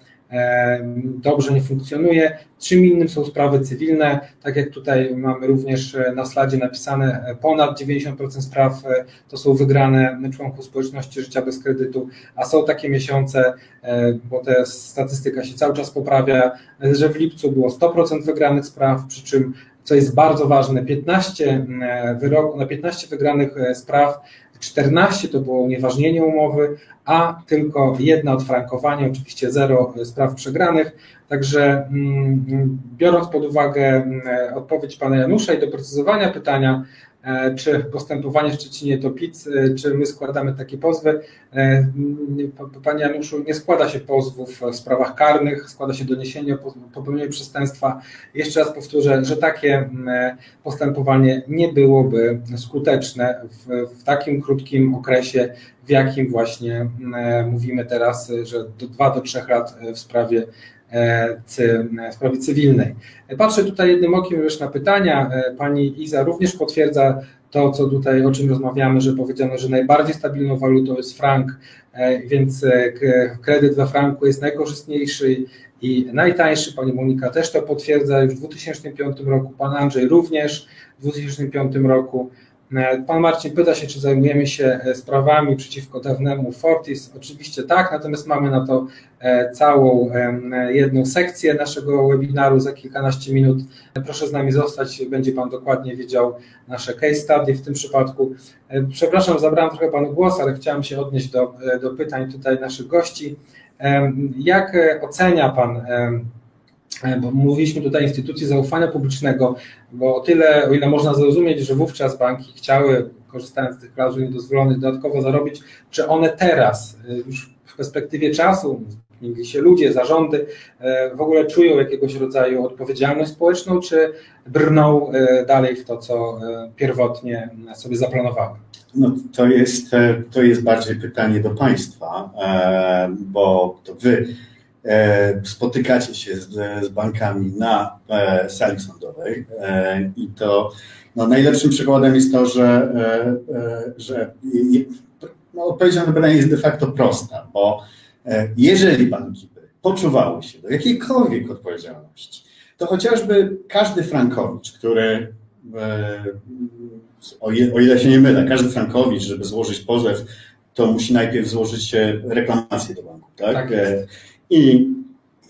dobrze nie funkcjonuje. Czym innym są sprawy cywilne, tak jak tutaj mamy również e, na sladzie napisane, e, ponad 90% spraw e, to są wygrane członków społeczności życia bez kredytu, a są takie miesiące, bo ta statystyka się cały czas poprawia, że w lipcu było 100% wygranych spraw, przy czym co jest bardzo ważne, 15 wyrok, na 15 wygranych spraw 14 to było unieważnienie umowy, a tylko jedna odfrankowanie, oczywiście zero spraw przegranych. Także mm, biorąc pod uwagę mm, odpowiedź pana Janusza i doprecyzowania pytania, E, czy postępowanie w Szczecinie to PIC, e, czy my składamy takie pozwy. E, panie Januszu, nie składa się pozwów w sprawach karnych, składa się doniesienie o popełnieniu przestępstwa. Jeszcze raz powtórzę, że takie postępowanie nie byłoby skuteczne w, w takim krótkim okresie, w jakim właśnie mówimy teraz, że do 2 do 3 lat w sprawie E, sprawie cywilnej. Patrzę tutaj jednym okiem już na pytania. E, pani Iza również potwierdza to, co tutaj, o czym rozmawiamy, że powiedziano, że najbardziej stabilną walutą jest frank, e, więc kredyt we franku jest najkorzystniejszy i najtańszy. Pani Monika też to potwierdza już w 2005 roku, pan Andrzej również w 2005 roku. E, pan Marcin pyta się, czy zajmujemy się e, sprawami przeciwko dawnemu Fortis. Oczywiście tak, natomiast mamy na to e, całą jedną sekcję naszego webinaru za kilkanaście minut. Proszę z nami zostać, będzie Pan dokładnie wiedział nasze case study w tym przypadku. Przepraszam, zabrałem trochę Panu głos, ale chciałem się odnieść do, do pytań tutaj naszych gości. Jak ocenia Pan bo mówiliśmy tutaj instytucji zaufania publicznego, bo o tyle, o ile można zrozumieć, że wówczas banki chciały, korzystając z tych klauzul niedozwolonych, dodatkowo zarobić, czy one teraz, e, już w perspektywie czasu, zmienili się ludzie, zarządy, e, w ogóle czują jakiegoś rodzaju odpowiedzialność społeczną, czy brną dalej w to, co pierwotnie sobie zaplanowały? No, to, jest, to jest bardziej pytanie do Państwa, bo to Wy E, spotykacie się z, z bankami na e, sali sądowej e, i to no, najlepszym przykładem jest to, że, że no, odpowiedź na to pytanie jest de facto prosta, bo jeżeli banki by poczuwały się do jakiejkolwiek odpowiedzialności, to chociażby każdy frankowicz, który o, ile się nie mylę, każdy frankowicz, żeby złożyć pozew, to musi najpierw złożyć reklamację do banku. Tak? tak i,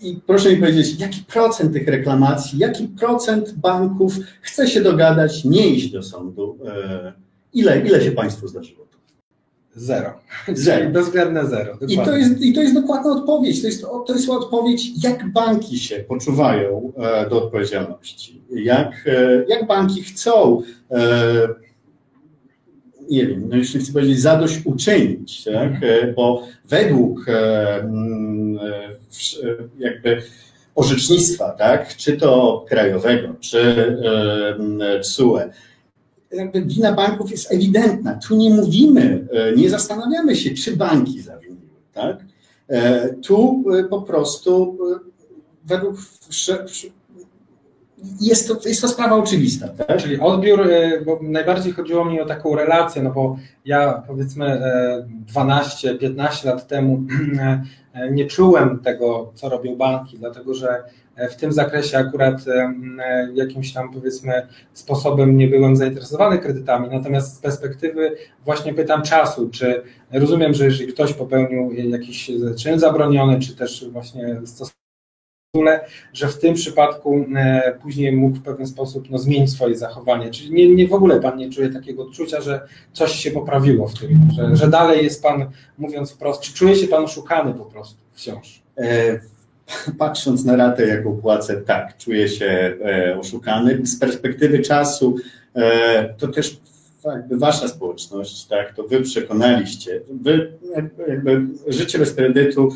I proszę mi powiedzieć, jaki procent tych reklamacji, jaki procent banków chce się dogadać, nie iść do sądu? E, ile, ile się Państwu zdarzyło? Zero. Zero. Bezwzględne zero. I to, jest, I to jest dokładna odpowiedź. To jest, to jest odpowiedź, jak banki się poczuwają e, do odpowiedzialności. Jak, e, jak banki chcą nie wiem, no nie chcę powiedzieć zadośćuczynić, tak? bo według jakby orzecznictwa, tak, czy to krajowego, czy TSUE, jakby wina banków jest ewidentna. Tu nie mówimy, nie zastanawiamy się, czy banki zawiniły, tak? Tu po prostu według jest to, jest to sprawa oczywista. Tak? Czyli odbiór, e, bo najbardziej chodziło mi o taką relację, no bo ja powiedzmy 12-15 e, lat temu e, nie czułem tego, co robią banki, dlatego że w tym zakresie akurat jakimś tam powiedzmy sposobem nie byłem zainteresowany kredytami, natomiast z perspektywy właśnie pytam czasu, czy rozumiem, że jeżeli ktoś popełnił jakiś czyn zabroniony, czy też właśnie stosował że w tym przypadku e, później mógł w pewien sposób no, zmienić swoje zachowanie. Czyli nie, nie w ogóle pan nie czuje takiego odczucia, że coś się poprawiło w tym, że, że dalej jest pan, mówiąc wprost, czy czuje się pan oszukany po prostu wciąż? E, patrząc na ratę, jaką płacę, tak, czuję się e, oszukany. Z perspektywy czasu to też jakby wasza społeczność, tak, to wy przekonaliście, wy jakby, życie bez kredytu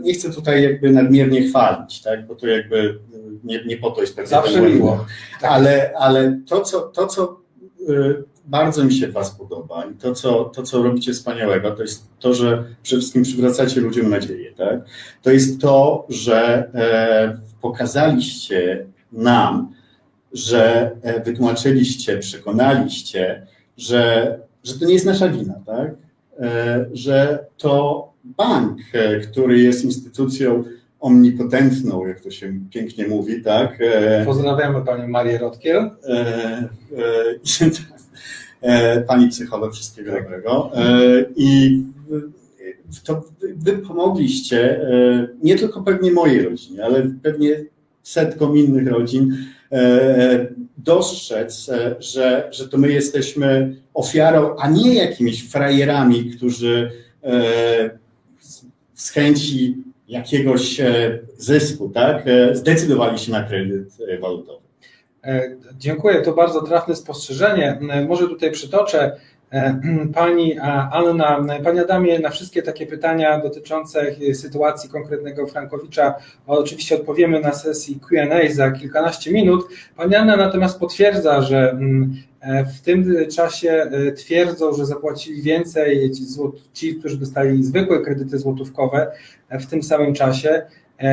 nie chcę tutaj jakby nadmiernie chwalić, tak, bo to jakby nie, nie po to jest tak Zawsze miło. Ale, ale to, co, to, co e, bardzo mi się Was podoba i to co, to, co robicie wspaniałego, to jest to, że przede wszystkim przywracacie ludziom nadzieję. Tak? To jest to, że e, pokazaliście nam, że wytłumaczyliście, przekonaliście, że, że to nie jest nasza wina, tak? Że to bank, e, który jest instytucją omnipotentną, jak to się pięknie mówi, tak? E, Pozdrawiamy panią Marię Rotkiel. E, pani psycholog, wszystkiego tak. dobrego. I to wy pomogliście nie tylko pewnie mojej rodzinie, ale pewnie setkom innych rodzin dostrzec, że, że to my jesteśmy ofiarą, a nie jakimiś frajerami, którzy z chęci jakiegoś e, zysku, tak, e, zdecydowali się na kredyt e, walutowy. Dziękuję, to bardzo trafne spostrzeżenie. Może tutaj przytoczę. Pani Anna, Pani Adamie, na wszystkie takie pytania dotyczące sytuacji konkretnego Frankowicza oczywiście odpowiemy na sesji Q&A za kilkanaście minut. Pani Anna natomiast potwierdza, że mm, E, w tym czasie e, twierdzą, że zapłacili więcej ci, którzy dostali zwykłe kredyty złotówkowe e, w tym samym czasie,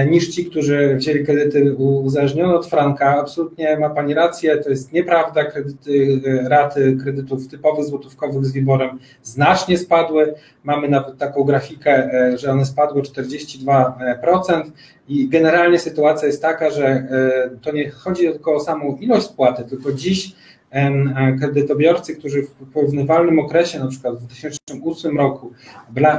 niż ci, którzy wzięli kredyty uzależnione od franka. Absolutnie ma Pani rację, to jest nieprawda. Kredyty, raty kredytów typowych złotówkowych z wyborem znacznie spadły. Mamy nawet taką grafikę, że one spadły 42% i generalnie sytuacja jest taka, że to nie chodzi tylko o samą ilość spłaty, tylko dziś kredytobiorcy, którzy w porównywalnym okresie, na przykład w 2008 roku,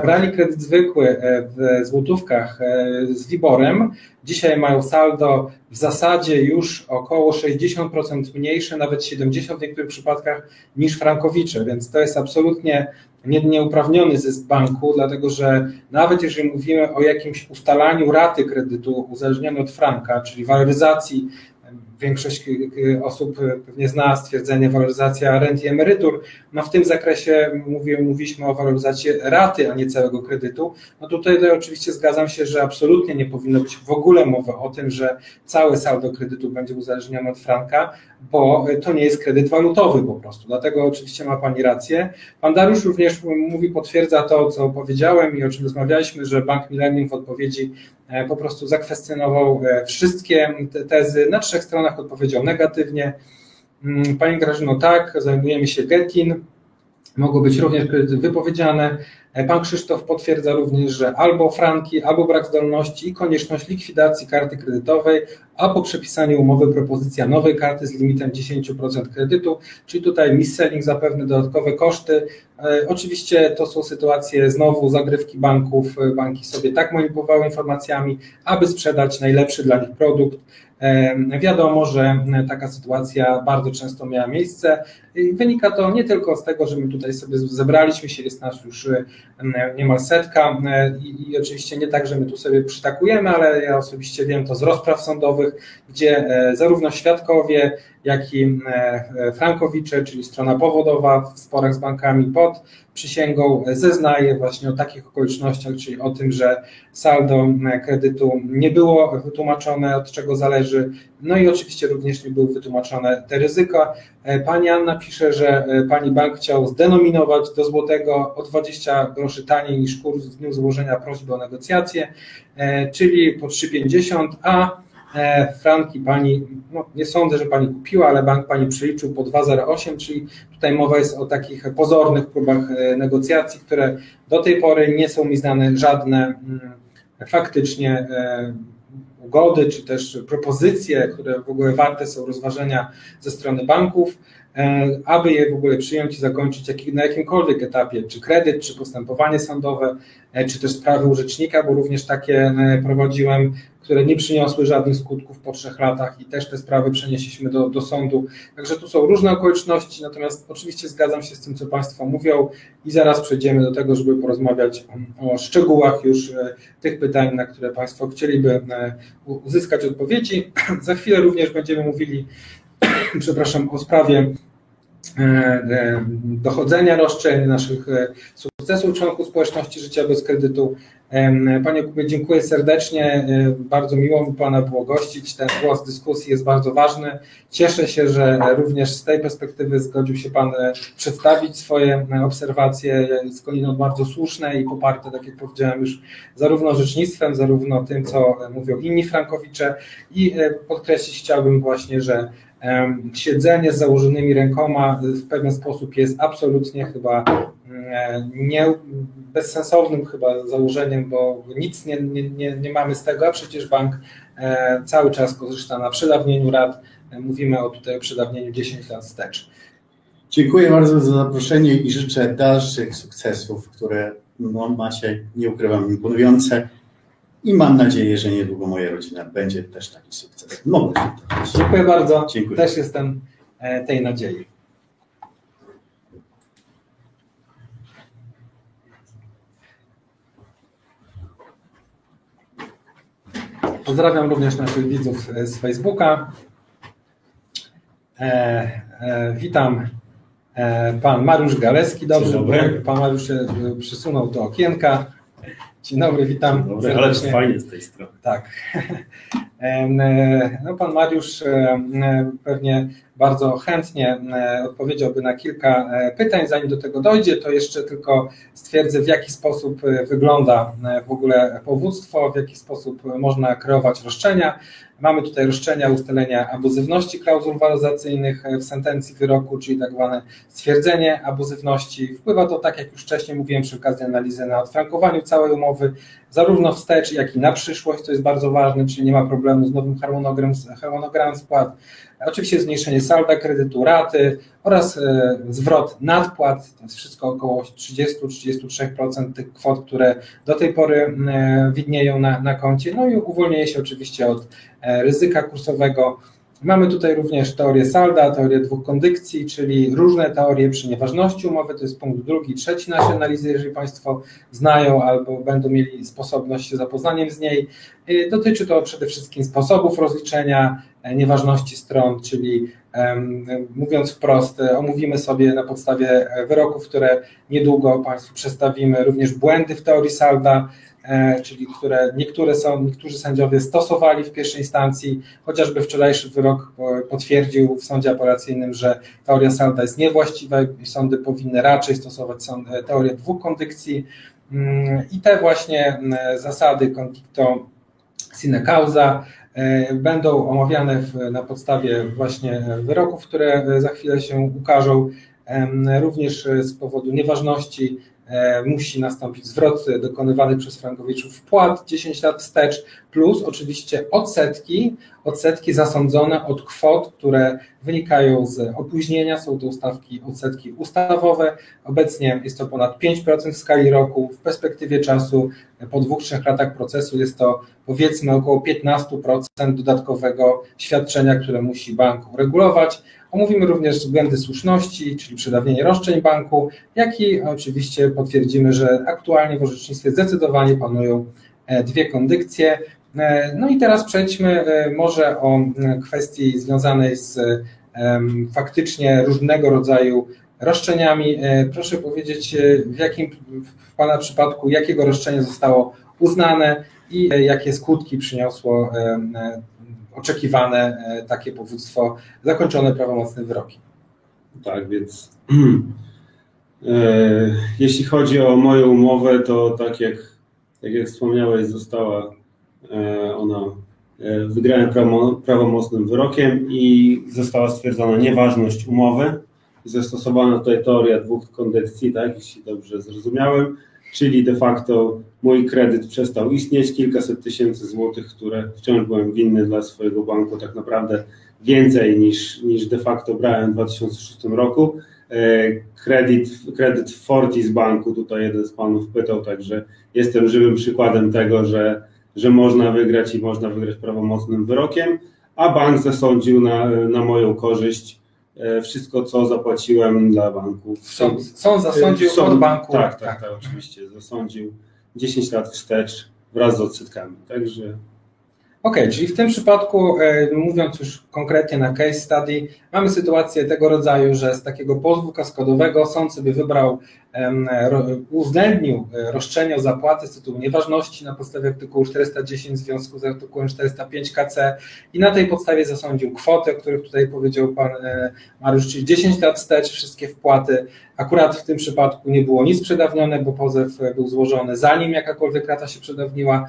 brali kredyt zwykły e, w złotówkach e, z Wiborem, dzisiaj mają saldo w zasadzie już około 60% mniejsze, nawet 70% w niektórych przypadkach niż frankowicze, więc to jest absolutnie nieuprawniony zysk banku, dlatego że nawet jeżeli mówimy o jakimś ustalaniu raty kredytu uzależnionej od franka, czyli waloryzacji większość osób pewnie zna stwierdzenie waloryzacja rent i emerytur. No w tym zakresie mówię, mówiliśmy o waloryzacji raty, a nie całego kredytu. No tutaj, oczywiście zgadzam się, że absolutnie nie powinno być w ogóle mowy o tym, że całe saldo kredytu będzie uzależnione od franka, bo to nie jest kredyt walutowy po prostu. Dlatego oczywiście ma Pani rację. Pan Dariusz również mówi, potwierdza to, co powiedziałem i o czym rozmawialiśmy, że Bank Millennium w odpowiedzi po prostu zakwestionował e, wszystkie te tezy. Na trzech stronach odpowiedział negatywnie. Mm, Pani Grażyno, tak, zajmujemy się Getin. Mogą być również wypowiedziane. Pan Krzysztof potwierdza również, że albo franki, albo brak zdolności i konieczność likwidacji karty kredytowej, a po przepisaniu umowy propozycja nowej karty z limitem 10% kredytu, czyli tutaj mis-selling zapewne dodatkowe koszty. E, oczywiście to są sytuacje znowu zagrywki banków. Banki sobie tak manipulowały informacjami, aby sprzedać najlepszy dla nich produkt. Wiadomo, że taka sytuacja bardzo często miała miejsce. Wynika to nie tylko z tego, że my tutaj sobie zebraliśmy się, jest nas już niemal setka. I, i oczywiście nie tak, że my tu sobie przytakujemy, ale ja osobiście wiem to z rozpraw sądowych, gdzie e, zarówno świadkowie, jak i frankowicze, czyli strona powodowa w sporach z bankami pod przysięgą zeznaje właśnie o takich okolicznościach, czyli o tym, że saldo kredytu nie było wytłumaczone, od czego zależy, no i oczywiście również nie były wytłumaczone te ryzyka. Pani Anna pisze, że pani bank chciał zdenominować do złotego o 20 groszy taniej niż kurs w dniu złożenia prośby o negocjacje, czyli po 3,50, a E, franki pani, no nie sądzę, że pani kupiła, ale bank pani przeliczył po 2,08, czyli tutaj mowa jest o takich pozornych próbach e, negocjacji, które do tej pory nie są mi znane żadne mm, faktycznie e, ugody, czy też propozycje, które w ogóle warte są rozważenia ze strony banków, aby je w ogóle przyjąć i zakończyć na jakimkolwiek etapie, czy kredyt, czy postępowanie sądowe, czy też sprawy urzecznika, bo również takie prowadziłem, które nie przyniosły żadnych skutków po trzech latach i też te sprawy przenieśliśmy do, do sądu. Także tu są różne okoliczności, natomiast oczywiście zgadzam się z tym, co Państwo mówią i zaraz przejdziemy do tego, żeby porozmawiać o, o szczegółach już e, tych pytań, na które Państwo chcieliby e, uzyskać odpowiedzi. Za chwilę również będziemy mówili, przepraszam, o sprawie e, dochodzenia roszczeń, naszych sukcesów członków społeczności życia bez kredytu. Panie Kubie, dziękuję serdecznie. E, bardzo miło mi Pana było gościć. Ten głos dyskusji jest bardzo ważny. Cieszę się, że również z tej perspektywy zgodził się Pan e, przedstawić swoje e, obserwacje skądinąd bardzo słuszne i poparte, tak jak powiedziałem już, zarówno orzecznictwem, zarówno tym, co mówią inni frankowicze. I podkreślić chciałbym właśnie, że siedzenie z założonymi rękoma w pewien sposób jest absolutnie chyba nie, bezsensownym chyba założeniem, bo nic nie, nie, nie mamy z tego, a przecież bank e, cały czas korzysta na przedawnieniu rat. E, mówimy o tutaj o przedawnieniu 10 lat wstecz. Dziękuję bardzo za zaproszenie i życzę dalszych sukcesów, które no, macie, nie ukrywam, imponujące. I mam nadzieję, że niedługo moja rodzina będzie też taki sukces. Mogę się to Dziękuję bardzo. Dziękuję. Też jestem e, tej nadziei. Pozdrawiam również naszych widzów z Facebooka. E, e, witam e, pan Mariusz Galeski. Dobrze, pan Mariusz się e, przysunął do okienka. Dzień dobry, witam. Dzień dobry, ale fajnie z tej strony. Tak. E, no, pan Mariusz e, pewnie bardzo chętnie odpowiedziałby na kilka pytań. Zanim do tego dojdzie, to jeszcze tylko stwierdzę, w jaki sposób wygląda w ogóle powództwo, w jaki sposób można kreować roszczenia. Mamy tutaj roszczenia ustalenia abuzywności klauzul waloryzacyjnych w sentencji wyroku, czyli tak zwane stwierdzenie abuzywności. Wpływa to, tak jak już wcześniej mówiłem przy okazji analizy, na odfrankowaniu całej umowy, zarówno wstecz, jak i na przyszłość, co jest bardzo ważne, czyli nie ma problemu z nowym harmonogramem, harmonogramem spłat. Oczywiście zmniejszenie salda kredytu, raty oraz e, zwrot nadpłat, to jest wszystko około 30-33% tych kwot, które do tej pory e, widnieją na, na koncie, no i uwolnienie się oczywiście od e, ryzyka kursowego, Mamy tutaj również teorię salda, teorię dwóch kondykcji, czyli różne teorie przy nieważności umowy, to jest punkt drugi, trzeci naszej analizy, jeżeli Państwo znają albo będą mieli sposobność zapoznaniem z niej. Y, dotyczy to przede wszystkim sposobów rozliczenia e, nieważności stron, czyli mówiąc wprost, e, omówimy sobie na podstawie wyroków, które niedługo Państwu przedstawimy, również błędy w teorii salda, E, czyli które niektóre są, niektórzy sędziowie stosowali w pierwszej instancji, chociażby wczorajszy wyrok potwierdził w sądzie apelacyjnym, że teoria salda jest niewłaściwa i sądy powinny raczej stosować e, teorię dwóch kondykcji mm, i te właśnie mm, zasady conflicto sine causa e, będą omawiane na podstawie właśnie wyroków, które za chwilę się ukażą, również z powodu nieważności E, musi nastąpić zwrot dokonywany przez frankowiczów wpłat 10 lat wstecz, plus oczywiście odsetki, odsetki zasądzone od kwot, które wynikają z opóźnienia, są to ustawki, odsetki ustawowe. Obecnie jest to ponad 5% w skali roku. W perspektywie czasu po dwóch, trzech latach procesu jest to powiedzmy około 15% dodatkowego świadczenia, które musi bank uregulować. Omówimy również względy słuszności, czyli przedawnienie roszczeń banku, jak i oczywiście potwierdzimy, że aktualnie w orzecznictwie zdecydowanie panują e, dwie kondykcje. E, no i teraz przejdźmy e, może o kwestii związanej z faktycznie różnego rodzaju roszczeniami. Proszę powiedzieć, w jakim w Pana przypadku, jakiego roszczenie zostało uznane i jakie skutki przyniosło oczekiwane takie powództwo zakończone prawomocnym wyrokiem. Tak, więc e, jeśli chodzi o moją umowę, to tak jak, tak jak wspomniałeś, została e, ona, e, wygrałem prawomocnym wyrokiem i została stwierdzona nieważność umowy. Zastosowana tutaj teoria dwóch kondycji, tak, jeśli dobrze zrozumiałem, czyli de facto mój kredyt przestał istnieć, kilkaset tysięcy złotych, które wciąż byłem winny dla swojego banku, tak naprawdę więcej niż, niż de facto brałem w 2006 roku. E, kredyt, kredyt Fortis Banku, tutaj jeden z panów pytał, także jestem żywym przykładem tego, że, że można wygrać i można wygrać prawomocnym wyrokiem, a bank zasądził na, na moją korzyść wszystko, co zapłaciłem dla banku. Sąd, sąd zasądził sąd, od banku. Tak, tak, tak, oczywiście. Zasądził 10 lat wstecz wraz z odsetkami. Także OK, czyli w tym przypadku, e, mówiąc już konkretnie na case study, mamy sytuację tego rodzaju, że z takiego pozwu kaskadowego sąd sobie wybrał, uwzględnił e, roszczenie o zapłatę z tytułu nieważności na podstawie artykułu 410 w związku z artykułem 405 KC i na tej podstawie zasądził kwotę, o której tutaj powiedział pan e, Mariusz, czyli 10 lat wstecz, wszystkie wpłaty. Akurat w tym przypadku nie było nic przedawnione, bo pozew był złożony zanim jakakolwiek rata się przedawniła,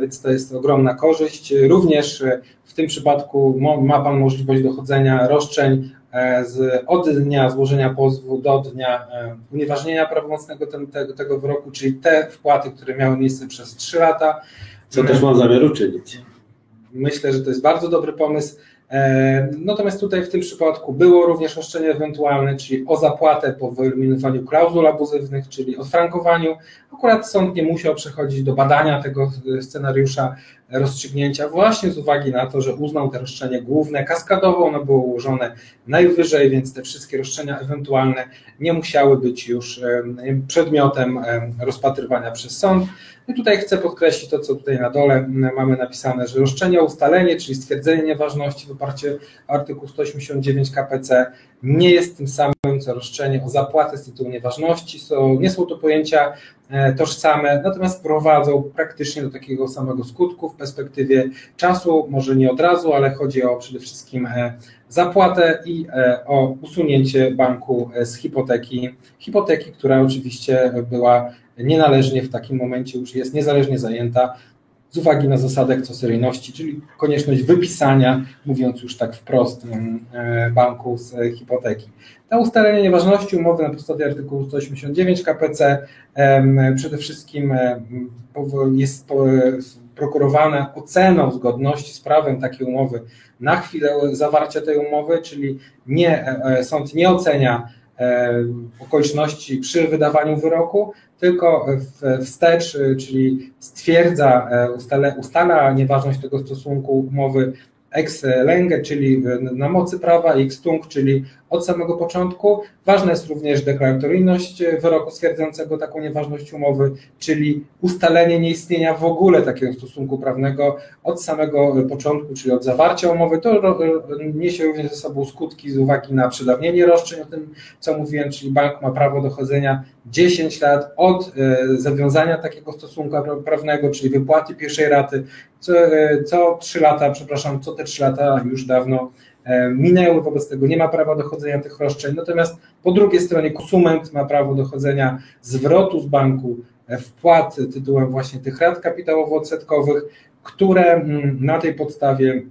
więc to jest ogromna korzyść. Również w tym przypadku ma Pan możliwość dochodzenia roszczeń e, z, od dnia złożenia pozwu do dnia e, unieważnienia prawomocnego ten, tego, tego wyroku, czyli te wpłaty, które miały miejsce przez 3 lata. Co też mam zamiar uczynić. Myślę, że to jest bardzo dobry pomysł. E, natomiast tutaj w tym przypadku było również roszczenie ewentualne, czyli o zapłatę po wyeliminowaniu klauzul abuzywnych, czyli odfrankowaniu. Akurat sąd nie musiał przechodzić do badania tego scenariusza rozstrzygnięcia właśnie z uwagi na to, że uznał te roszczenie główne kaskadowo, ono było ułożone najwyżej, więc te wszystkie roszczenia ewentualne nie musiały być już przedmiotem rozpatrywania przez sąd. I tutaj chcę podkreślić to, co tutaj na dole mamy napisane, że roszczenie o ustalenie, czyli stwierdzenie nieważności w oparciu o artykuł 189 KPC nie jest tym samym, co roszczenie o zapłatę z tytułu nieważności. Nie są to pojęcia tożsame, natomiast prowadzą praktycznie do takiego samego skutku w perspektywie czasu, może nie od razu, ale chodzi o przede wszystkim e, zapłatę i e, o usunięcie banku z hipoteki, hipoteki, która oczywiście była nienależnie w takim momencie już jest niezależnie zajęta z uwagi na zasadę akcesyjności, czyli konieczność wypisania, mówiąc już tak wprost, e, banku z hipoteki. Na ustalenie nieważności umowy na podstawie artykułu 189 KPC przede wszystkim jest prokurowane oceną zgodności z prawem takiej umowy na chwilę zawarcia tej umowy, czyli nie, e, e, sąd nie ocenia okoliczności przy wydawaniu wyroku, tylko wstecz, czyli stwierdza, ustala, ustala nieważność tego stosunku umowy ex lenge, czyli na mocy prawa, ex tunc, czyli od samego początku. Ważna jest również deklaratoryjność wyroku stwierdzającego taką nieważność umowy, czyli ustalenie nieistnienia w ogóle takiego stosunku prawnego od samego początku, czyli od zawarcia umowy. To niesie również ze sobą skutki z uwagi na przedawnienie roszczeń, o tym co mówiłem, czyli bank ma prawo dochodzenia 10 lat od e, zawiązania takiego stosunku prawnego, czyli wypłaty pierwszej raty, co, e, co 3 lata, przepraszam, co te 3 lata już dawno minęły, wobec tego nie ma prawa dochodzenia tych roszczeń. Natomiast po drugiej stronie konsument ma prawo dochodzenia zwrotu z banku e, wpłat tytułem właśnie tych rat kapitałowo-odsetkowych, które mm, na tej podstawie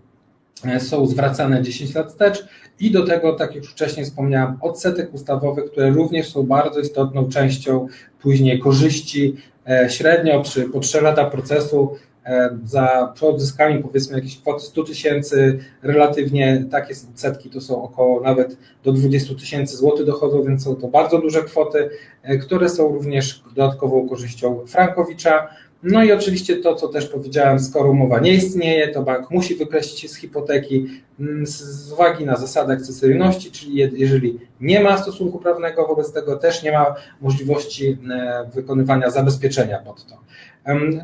e, są zwracane 10 lat wstecz i do tego, tak jak już wcześniej wspomniałem, odsetek ustawowych, które również są bardzo istotną częścią później korzyści. Średnio przy po 3 lata procesu E, za przy odzyskaniu powiedzmy jakiejś kwoty 100 tysięcy, relatywnie takie setki to są około nawet do 20 tysięcy złotych dochodzą, więc są to bardzo duże kwoty, e, które są również dodatkową korzyścią Frankowicza. No i oczywiście to, co też powiedziałem, skoro umowa nie istnieje, to bank musi wykreślić się z hipoteki mm, z uwagi na zasadę akcesyjności, czyli jeżeli nie ma stosunku prawnego, wobec tego też nie ma możliwości e, wykonywania zabezpieczenia pod to.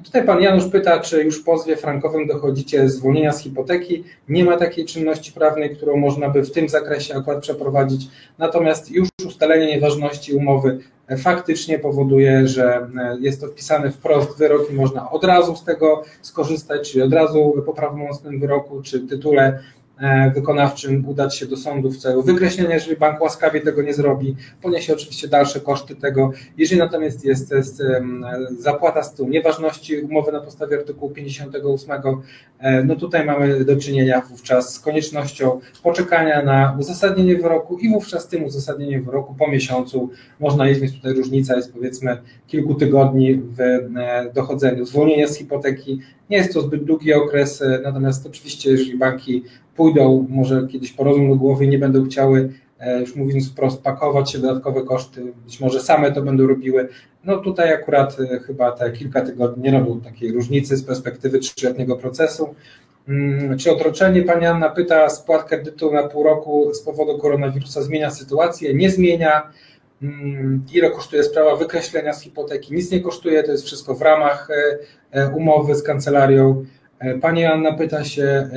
Tutaj pan Janusz pyta, czy już w pozwie frankowym dochodzicie zwolnienia z hipoteki. Nie ma takiej czynności prawnej, którą można by w tym zakresie akurat przeprowadzić. Natomiast już ustalenie nieważności umowy faktycznie powoduje, że jest to wpisane wprost wyrok i można od razu z tego skorzystać, czyli od razu po prawomocnym wyroku czy tytule E, wykonawczym udać się do sądu w celu wykreślenia, jeżeli bank łaskawie tego nie zrobi, poniesie oczywiście dalsze koszty tego. Jeżeli natomiast jest, jest zapłata z tyłu nieważności umowy na podstawie artykułu 58, e, no tutaj mamy do czynienia wówczas z koniecznością poczekania na uzasadnienie wyroku i wówczas tym uzasadnieniem wyroku po miesiącu można więc tutaj różnica jest powiedzmy kilku tygodni w e, dochodzeniu zwolnienia z hipoteki. Nie jest to zbyt długi okres, natomiast oczywiście jeżeli banki pójdą może kiedyś po rozum do głowy i nie będą chciały, e, już mówiąc wprost, pakować się dodatkowe koszty, być może same to będą robiły. No tutaj akurat e, chyba te kilka tygodni nie robią takiej różnicy z perspektywy trzyletniego procesu. Mm, czy odroczenie, Pani Anna pyta, spłat kredytu na pół roku z powodu koronawirusa zmienia sytuację? Nie zmienia. Mm, ile kosztuje sprawa wykreślenia z hipoteki? Nic nie kosztuje, to jest wszystko w ramach e, umowy z kancelarią. Pani Anna pyta się,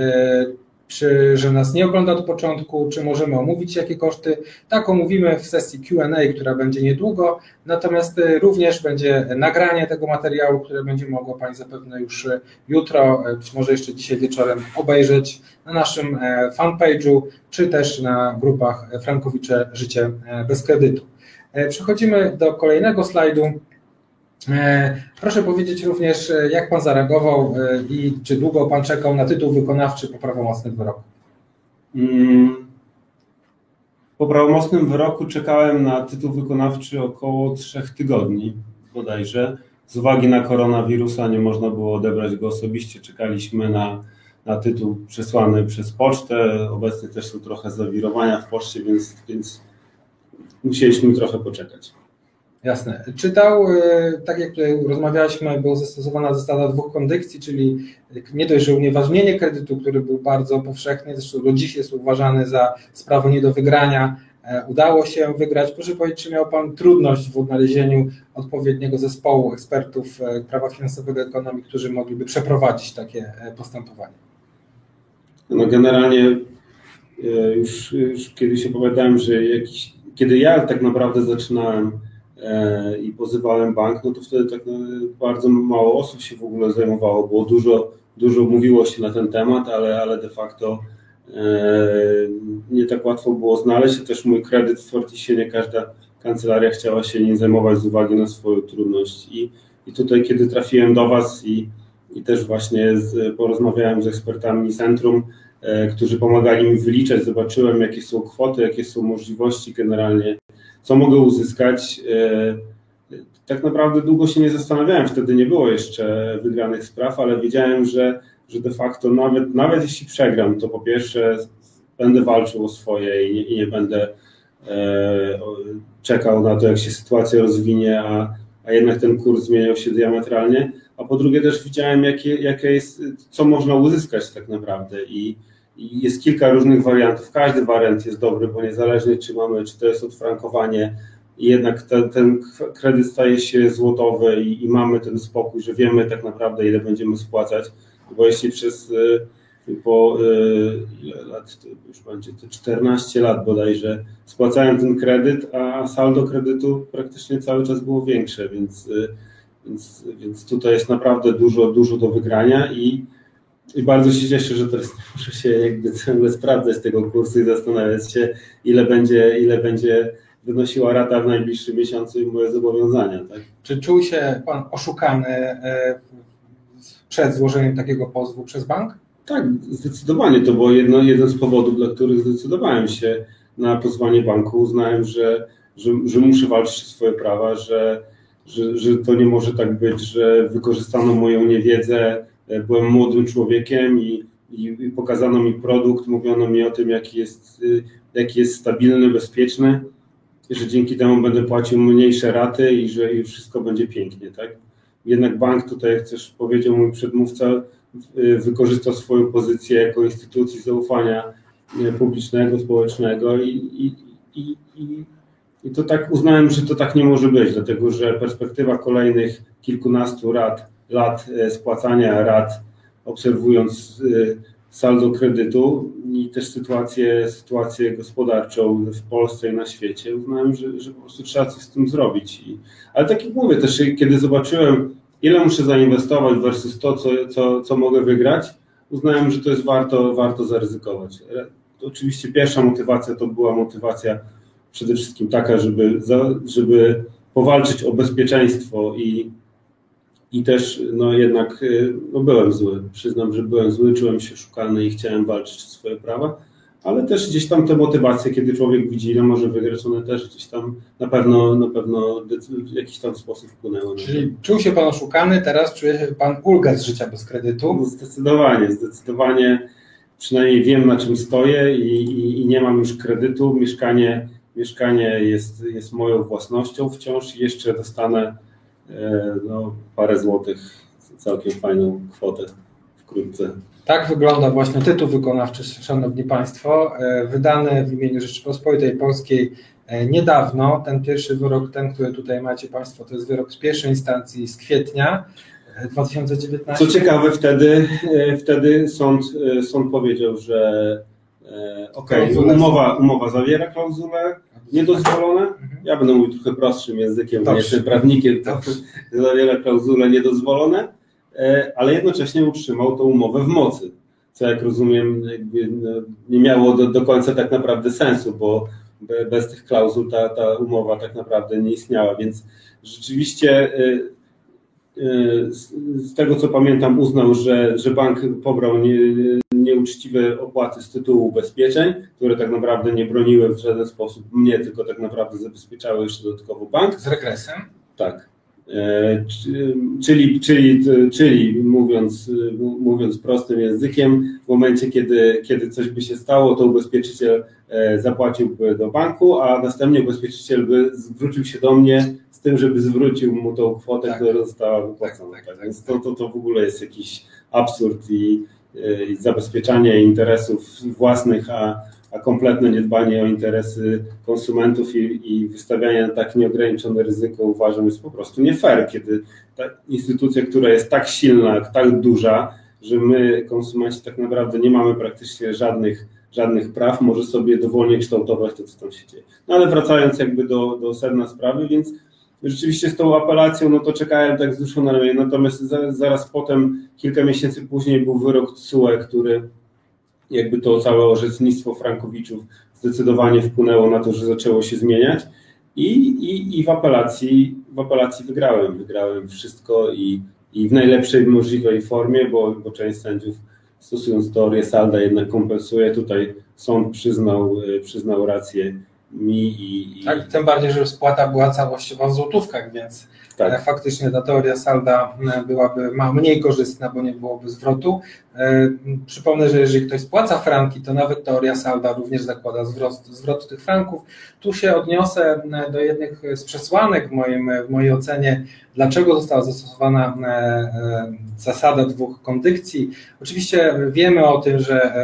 czy że nas nie ogląda od początku, czy możemy omówić jakie koszty. Tak omówimy w sesji QA, która będzie niedługo, natomiast y, również będzie nagranie tego materiału, które będzie mogło Pani zapewne już y, jutro, y, być może jeszcze dzisiaj wieczorem obejrzeć na naszym e, fanpage'u, czy też na grupach Frankowicze Życie e, bez kredytu. E, przechodzimy do kolejnego slajdu. E, proszę powiedzieć również, e, jak Pan zareagował e, i czy długo Pan czekał na tytuł wykonawczy po prawomocnym wyroku? Mm, po prawomocnym wyroku czekałem na tytuł wykonawczy około trzech tygodni bodajże. Z uwagi na koronawirusa nie można było odebrać go osobiście. Czekaliśmy na, na tytuł przesłany przez pocztę. Obecnie też są trochę zawirowania w poczcie, więc, więc musieliśmy trochę poczekać. Jasne. Czytał, e, tak jak tutaj rozmawialiśmy, była zastosowana zasada dwóch kondycji, czyli nie dość, że unieważnienie kredytu, który był bardzo powszechny, zresztą do dziś jest uważany za sprawę nie do wygrania, e, udało się wygrać. Proszę powiedzieć, czy miał Pan trudność w odnalezieniu odpowiedniego zespołu ekspertów e, prawa finansowego ekonomii, którzy mogliby przeprowadzić takie postępowanie? No generalnie już, już kiedyś opowiadałem, że jakiś, kiedy ja tak naprawdę zaczynałem i pozywałem bank, no to wtedy tak no, bardzo mało osób się w ogóle zajmowało, było dużo, dużo mówiło się na ten temat, ale, ale de facto e, nie tak łatwo było znaleźć. Też mój kredyt w Fortisie nie każda kancelaria chciała się nim zajmować z uwagi na swoją trudność. I, i tutaj, kiedy trafiłem do Was i, i też właśnie z, porozmawiałem z ekspertami centrum, e, którzy pomagali mi wyliczać, zobaczyłem, jakie są kwoty, jakie są możliwości generalnie co mogę uzyskać. E, tak naprawdę długo się nie zastanawiałem, wtedy nie było jeszcze wygranych spraw, ale wiedziałem, że, że de facto nawet, nawet jeśli przegram, to po pierwsze będę walczył o swoje i nie, i nie będę e, czekał na to, jak się sytuacja rozwinie, a, a jednak ten kurs zmieniał się diametralnie. A po drugie też widziałem, jakie, jakie jest, co można uzyskać tak naprawdę i jest kilka różnych wariantów. Każdy wariant jest dobry, bo niezależnie czy mamy, czy to jest odfrankowanie, jednak ten, ten kredyt staje się złotowy i, i, mamy ten spokój, że wiemy tak naprawdę, ile będziemy spłacać. Bo jeśli przez y, po y, ile lat, już będzie to 14 lat bodajże, spłacałem ten kredyt, a saldo kredytu praktycznie cały czas było większe, więc, y, więc, więc tutaj jest naprawdę dużo, dużo do wygrania i i bardzo się cieszę, że teraz muszę się jakby ciągle sprawdzać tego kursu i zastanawiać się, ile będzie, ile będzie wynosiła rata w najbliższym miesiącu i moje zobowiązania. Tak? Czy czuł się Pan oszukany e, przed złożeniem takiego pozwu przez bank? Tak, zdecydowanie. To było jedno, jeden z powodów, dla których zdecydowałem się na pozwanie banku. Uznałem, że, że, że muszę walczyć o swoje prawa, że, że, że to nie może tak być, że wykorzystano moją niewiedzę byłem młodym człowiekiem i, i, i, pokazano mi produkt, mówiono mi o tym, jaki jest, y, jaki jest stabilny, bezpieczny, że dzięki temu będę płacił mniejsze raty i że i wszystko będzie pięknie. Tak? Jednak bank, tutaj jak też powiedział mój przedmówca, y, wykorzystał swoją pozycję jako instytucji zaufania y, publicznego, społecznego i, i, i, i, i to tak uznałem, że to tak nie może być, dlatego że perspektywa kolejnych kilkunastu lat lat e, spłacania rat, obserwując saldo kredytu i też sytuację, sytuację gospodarczą w Polsce i na świecie, uznałem, że, że po prostu trzeba coś z tym zrobić. I, ale tak jak mówię, też kiedy zobaczyłem, ile muszę zainwestować versus to, co, co, co mogę wygrać, uznałem, że to jest warto, warto zaryzykować. Oczywiście pierwsza motywacja to była motywacja przede wszystkim taka, żeby, żeby powalczyć o bezpieczeństwo i, i też no jednak no byłem zły. Przyznam, że byłem zły, czułem się szukany i chciałem walczyć o swoje prawa, ale też gdzieś tam te motywacje, kiedy człowiek widzi, ile może wygrać, one też gdzieś tam na pewno, na pewno w jakiś tam sposób wpłynęły. Czyli czuł się Pan oszukany, teraz czuje się Pan ulgę z życia bez kredytu? No zdecydowanie, zdecydowanie przynajmniej wiem na czym stoję i, i, i nie mam już kredytu. Mieszkanie, mieszkanie jest, jest moją własnością wciąż i jeszcze dostanę no, parę złotych, całkiem fajną kwotę wkrótce. Tak wygląda właśnie tytuł wykonawczy, Szanowni Państwo, e, wydany w imieniu Rzeczypospolitej Polskiej e, niedawno. Ten pierwszy wyrok, ten, który tutaj macie Państwo, to jest wyrok z pierwszej instancji z kwietnia 2019. Co ciekawe, wtedy, wtedy sąd, sąd powiedział, że okej, okay, umowa, umowa zawiera klauzule niedozwolone. Mhm. Ja będę mówił trochę prostszym językiem, bo jestem prawnikiem, to zawiera klauzule niedozwolone, ale jednocześnie utrzymał tą umowę w mocy, co jak rozumiem no, nie miało do, do końca tak naprawdę sensu, bo bez tych klauzul ta, ta umowa tak naprawdę nie istniała, więc rzeczywiście z tego co pamiętam uznał, że, że bank pobrał nie, nieuczciwe opłaty z tytułu ubezpieczeń, które tak naprawdę nie broniły w żaden sposób mnie, tylko tak naprawdę zabezpieczały jeszcze dodatkowo bank. Z regresem? Tak. E, czyli, czyli, czyli mówiąc, mówiąc prostym językiem, w momencie, kiedy, kiedy coś by się stało, to ubezpieczyciel e, zapłaciłby do banku, a następnie ubezpieczyciel by zwrócił się do mnie z tym, żeby zwrócił mu tą kwotę, tak. która została wypłacona. Tak, tak, tak, Więc to, to, to w ogóle jest jakiś absurd i zabezpieczanie interesów własnych, a, a kompletne niedbanie o interesy konsumentów i, i wystawianie na tak nieograniczone ryzyko uważam jest po prostu nie fair, kiedy ta instytucja, która jest tak silna, tak duża, że my konsumenci tak naprawdę nie mamy praktycznie żadnych, żadnych praw, może sobie dowolnie kształtować to, co tam się dzieje. No ale wracając jakby do, do sedna sprawy, więc rzeczywiście z tą apelacją, no to czekałem tak wzruszony ramię, natomiast za, zaraz potem, kilka miesięcy później był wyrok TSUE, który jakby to całe orzecznictwo Frankowiczów zdecydowanie wpłynęło na to, że zaczęło się zmieniać i, i, i w, apelacji, w apelacji wygrałem. Wygrałem wszystko i, i w najlepszej możliwej formie, bo, bo część sędziów stosując teorię salda jednak kompensuje. Tutaj sąd przyznał, przyznał rację mi i, i... Tak, tym bardziej, że spłata była całościowa w złotówkach, więc tak. E, faktycznie ta teoria salda e, byłaby mniej korzystna, bo nie byłoby zwrotu. E, przypomnę, że jeżeli ktoś spłaca franki, to nawet teoria salda również zakłada zwrot, zwrot tych franków. Tu się odniosę do jednych z przesłanek w, moim, w mojej ocenie, dlaczego została zastosowana zasada dwóch kondykcji. Oczywiście wiemy o tym, że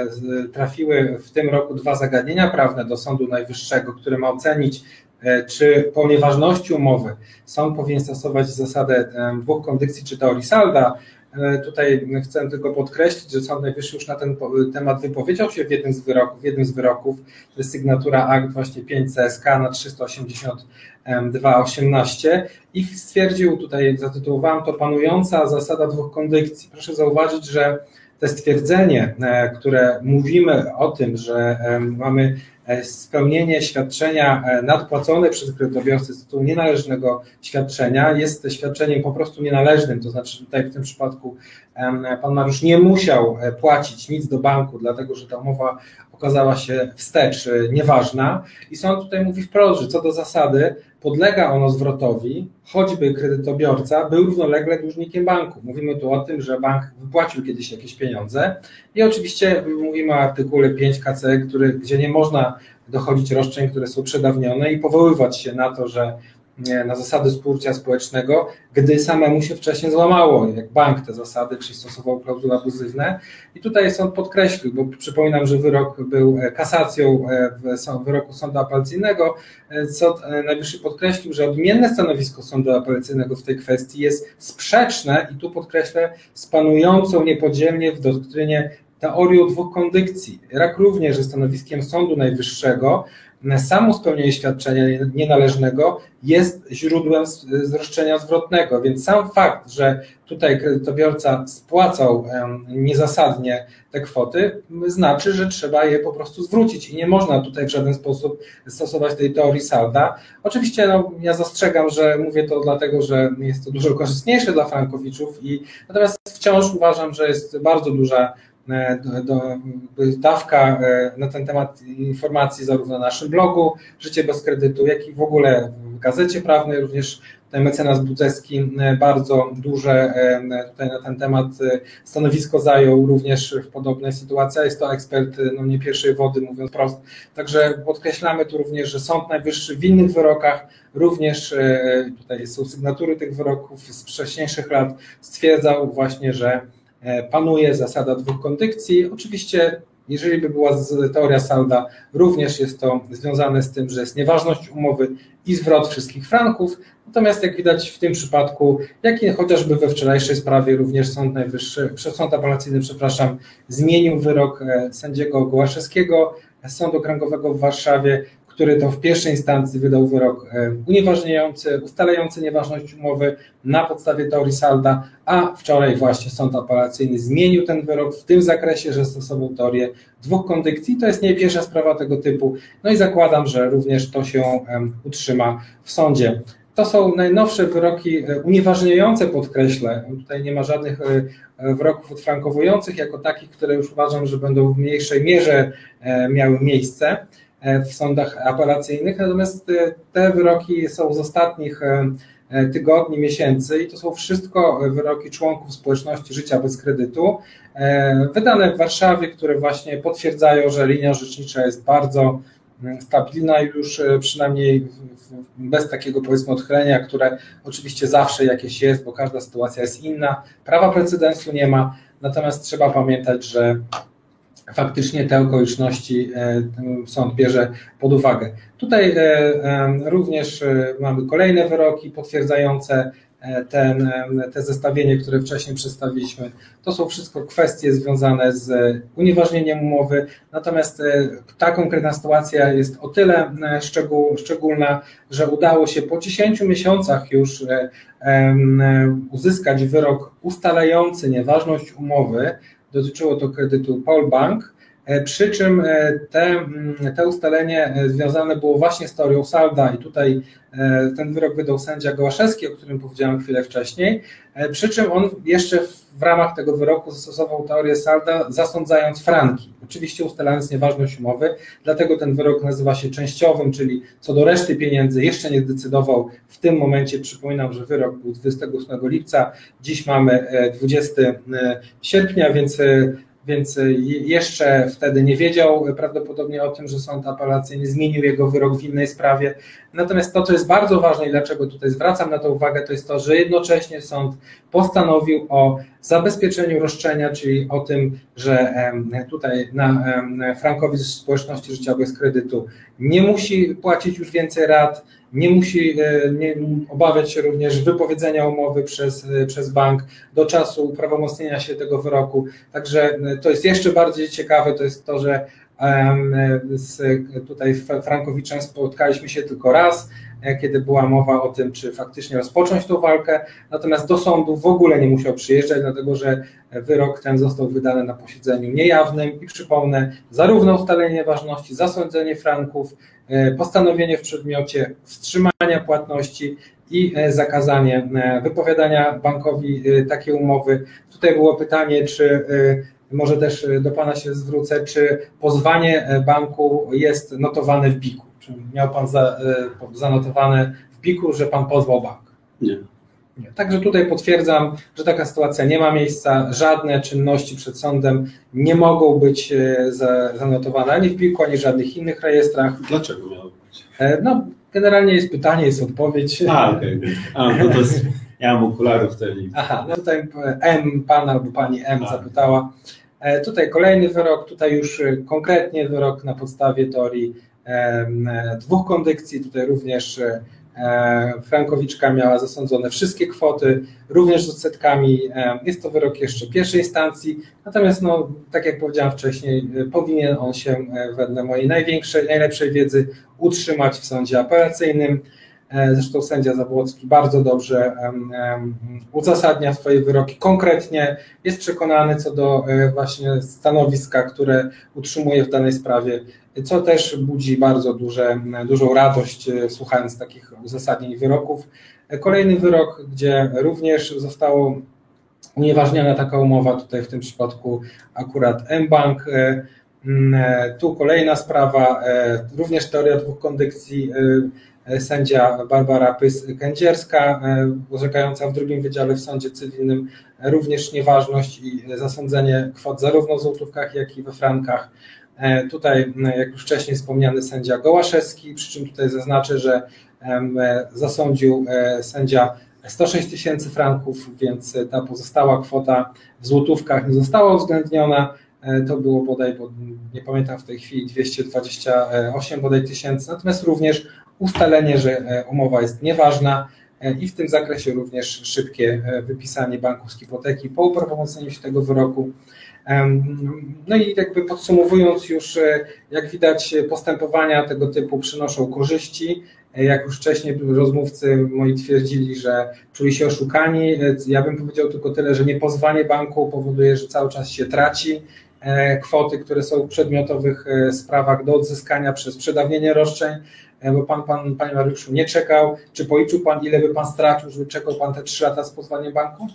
trafiły w tym roku dwa zagadnienia prawne do Sądu Najwyższego, które ma ocenić E, czy po nieważności umowy sąd powinien stosować zasadę e, dwóch kondycji czy teorii salda. E, tutaj chcę tylko podkreślić, że Sąd Najwyższy już na ten temat wypowiedział się w jednym z wyroków, w jednym z wyroków to jest sygnatura akt właśnie 5 CSK na 382.18 i stwierdził, tutaj zatytułowałem to panująca zasada dwóch kondykcji. Proszę zauważyć, że to stwierdzenie, które mówimy o tym, że mamy E, spełnienie świadczenia e, nadpłacone przez kredytobiorcę z tytułu nienależnego świadczenia jest świadczeniem po prostu nienależnym, to znaczy tutaj w tym przypadku pan Mariusz nie musiał e, płacić nic do banku, dlatego że ta umowa okazała się wstecz nieważna i sąd tutaj mówi wprost, że co do zasady podlega ono zwrotowi, choćby kredytobiorca był równolegle dłużnikiem banku. Mówimy tu o tym, że bank wypłacił kiedyś jakieś pieniądze i oczywiście mówimy o artykule 5 KC, który, gdzie nie można dochodzić roszczeń, które są przedawnione i powoływać się na to, że na zasady współżycia społecznego, gdy samemu się wcześniej złamało, jak bank te zasady, czyli stosował klauzule abuzywne. I tutaj sąd podkreślił, bo przypominam, że wyrok był kasacją w wyroku sądu apelacyjnego. Sąd Najwyższy podkreślił, że odmienne stanowisko sądu apelacyjnego w tej kwestii jest sprzeczne i tu podkreślę z panującą niepodzielnie w doktrynie teorią dwóch kondykcji. Jak również ze stanowiskiem Sądu Najwyższego samo spełnienie świadczenia nienależnego jest źródłem zroszczenia zwrotnego, więc sam fakt, że tutaj kredytobiorca spłacał niezasadnie te kwoty, znaczy, że trzeba je po prostu zwrócić i nie można tutaj w żaden sposób stosować tej teorii salda. Oczywiście no, ja zastrzegam, że mówię to dlatego, że jest to dużo korzystniejsze dla frankowiczów i natomiast wciąż uważam, że jest bardzo duża do, dawka e, na ten temat informacji zarówno na naszym blogu Życie bez kredytu, jak i w ogóle w gazecie prawnej, również tutaj mecenas Budzewski e, bardzo duże tutaj na ten temat stanowisko zajął również w podobnej sytuacji. Jest to ekspert no nie pierwszej wody, mówiąc prosto. Także podkreślamy tu również, że Sąd Najwyższy w innych wyrokach również tutaj są sygnatury tych wyroków z wcześniejszych lat stwierdzał właśnie, że E, panuje zasada dwóch kondykcji. Oczywiście, jeżeli by była teoria salda, również jest to związane z tym, że jest nieważność umowy i zwrot wszystkich franków. Natomiast jak widać w tym przypadku, jak i chociażby we wczorajszej sprawie, również Sąd Najwyższy, Sąd Apelacyjny, przepraszam, zmienił wyrok e, sędziego Gołaszewskiego Sądu Okręgowego w Warszawie, który to w pierwszej instancji wydał wyrok e, unieważniający, ustalający nieważność umowy na podstawie teorii salda, a wczoraj właśnie sąd apelacyjny zmienił ten wyrok w tym zakresie, że stosował teorię dwóch kondykcji. To jest nie pierwsza sprawa tego typu, no i zakładam, że również to się utrzyma w sądzie. To są najnowsze wyroki e, unieważniające, podkreślę. Tutaj nie ma żadnych e, wyroków odfrankowujących jako takich, które już uważam, że będą w mniejszej mierze miały miejsce. E, w sądach apelacyjnych, natomiast e, te wyroki są z ostatnich e, tygodni, miesięcy i to są wszystko wyroki członków społeczności życia bez kredytu, wydane w Warszawie, które właśnie potwierdzają, że linia orzecznicza jest bardzo mm, stabilna już przynajmniej bez takiego powiedzmy odchylenia, które oczywiście zawsze jakieś jest, bo każda sytuacja jest inna. Prawa precedensu nie ma, natomiast trzeba pamiętać, że faktycznie te okoliczności e, sąd bierze pod uwagę. Tutaj e, również e, mamy kolejne wyroki potwierdzające ten, te zestawienie, które wcześniej przedstawiliśmy. To są wszystko kwestie związane z unieważnieniem umowy, natomiast ta konkretna sytuacja jest o tyle szczególna, że udało się po 10 miesiącach już uzyskać wyrok ustalający nieważność umowy dotyczyło to kredytu Paul Bank, przy czym e, te, mm, te ustalenie e, związane było właśnie z teorią salda i tutaj ten wyrok wydał sędzia Gołaszewski, o którym powiedziałem chwilę wcześniej, przy czym on jeszcze w ramach tego wyroku zastosował teorię salda, zasądzając franki, oczywiście ustalając nieważność umowy, dlatego ten wyrok nazywa się częściowym, czyli co do reszty pieniędzy jeszcze nie zdecydował. W tym momencie, przypominam, że wyrok był 28 lipca, dziś mamy 20 sierpnia, więc więc e, jeszcze wtedy nie wiedział prawdopodobnie o tym, że sąd apelacyjny zmienił jego wyrok w innej sprawie. Natomiast to, co jest bardzo ważne i dlaczego tutaj zwracam na to uwagę, to jest to, że jednocześnie sąd postanowił o zabezpieczeniu roszczenia, czyli o tym, że tutaj na Frankowi z społeczności życia bez kredytu nie musi płacić już więcej rat, nie musi e, nie, obawiać się również wypowiedzenia umowy przez, e, przez bank do czasu uprawomocnienia się tego wyroku. Także e, to jest jeszcze bardziej ciekawe, to jest to, że z, tutaj Frankowiczem spotkaliśmy się tylko raz, kiedy była mowa o tym, czy faktycznie rozpocząć tą walkę, natomiast do sądu w ogóle nie musiał przyjeżdżać, dlatego że wyrok ten został wydany na posiedzeniu niejawnym i przypomnę, zarówno ustalenie ważności, zasądzenie franków, E, postanowienie w przedmiocie wstrzymania płatności i e, zakazanie e, wypowiadania bankowi takiej umowy. Tutaj było pytanie, czy może też do Pana się zwrócę, czy pozwanie banku jest notowane w BIK-u? Czy miał Pan za, zanotowane w BIK-u, że Pan pozwał bank? Nie. Także tutaj potwierdzam, że taka sytuacja nie ma miejsca. Żadne czynności przed sądem nie mogą być e, zanotowane ani w PIK-u, ani w żadnych innych rejestrach. Dlaczego miało być? E, no, Generalnie jest pytanie, jest odpowiedź. A, okej. Okay. A, no to jest, ja mam okularów wtedy. Aha, no tutaj M, pan albo pani M A. zapytała. E, Tutaj kolejny wyrok, tutaj już e, konkretnie wyrok na podstawie teorii e, dwóch kondykcji. Tutaj również e, e, Frankowiczka miała zasądzone wszystkie kwoty, również z odsetkami. E, Jest to wyrok jeszcze pierwszej instancji, natomiast no, tak jak powiedziałem wcześniej, e, powinien on się e, wedle mojej największej, najlepszej wiedzy utrzymać w sądzie apelacyjnym. E, Zresztą sędzia Zabłocki bardzo dobrze uzasadnia swoje wyroki konkretnie, jest przekonany co do e, właśnie stanowiska, które utrzymuje w danej sprawie, co też budzi bardzo duże, dużą radość e, słuchając takich uzasadnień wyroków. E, Kolejny wyrok, gdzie również zostało unieważniona taka umowa, tutaj w tym przypadku akurat mBank. Tu kolejna sprawa, również teoria dwóch kondykcji, e, sędzia Barbara Pys-Kędzierska, e, orzekająca w drugim wydziale w sądzie cywilnym, e, również nieważność i zasądzenie kwot zarówno w złotówkach, jak i we frankach. E, Tutaj, jak już wcześniej wspomniany sędzia Gołaszewski, przy czym tutaj zaznaczę, że e, zasądził e, sędzia 106 tysięcy franków, więc ta pozostała kwota w złotówkach nie została uwzględniona. E, To było bodaj, bo nie pamiętam w tej chwili, 228 bodaj tysięcy, natomiast również ustalenie, że e, umowa jest nieważna e, i w tym zakresie również szybkie e, wypisanie banków z hipoteki po uprawomocnieniu się tego wyroku. No i jakby podsumowując już, jak widać postępowania tego typu przynoszą korzyści. Jak już wcześniej rozmówcy moi twierdzili, że czuli się oszukani, ja bym powiedział tylko tyle, że niepozwanie banku powoduje, że cały czas się traci kwoty, które są w przedmiotowych e, sprawach do odzyskania przez przedawnienie roszczeń, e, bo pan, pan, panie Mariuszu, nie czekał. Czy policzył pan, ile by pan stracił, żeby czekał pan te 3 lata z pozwaniem banku?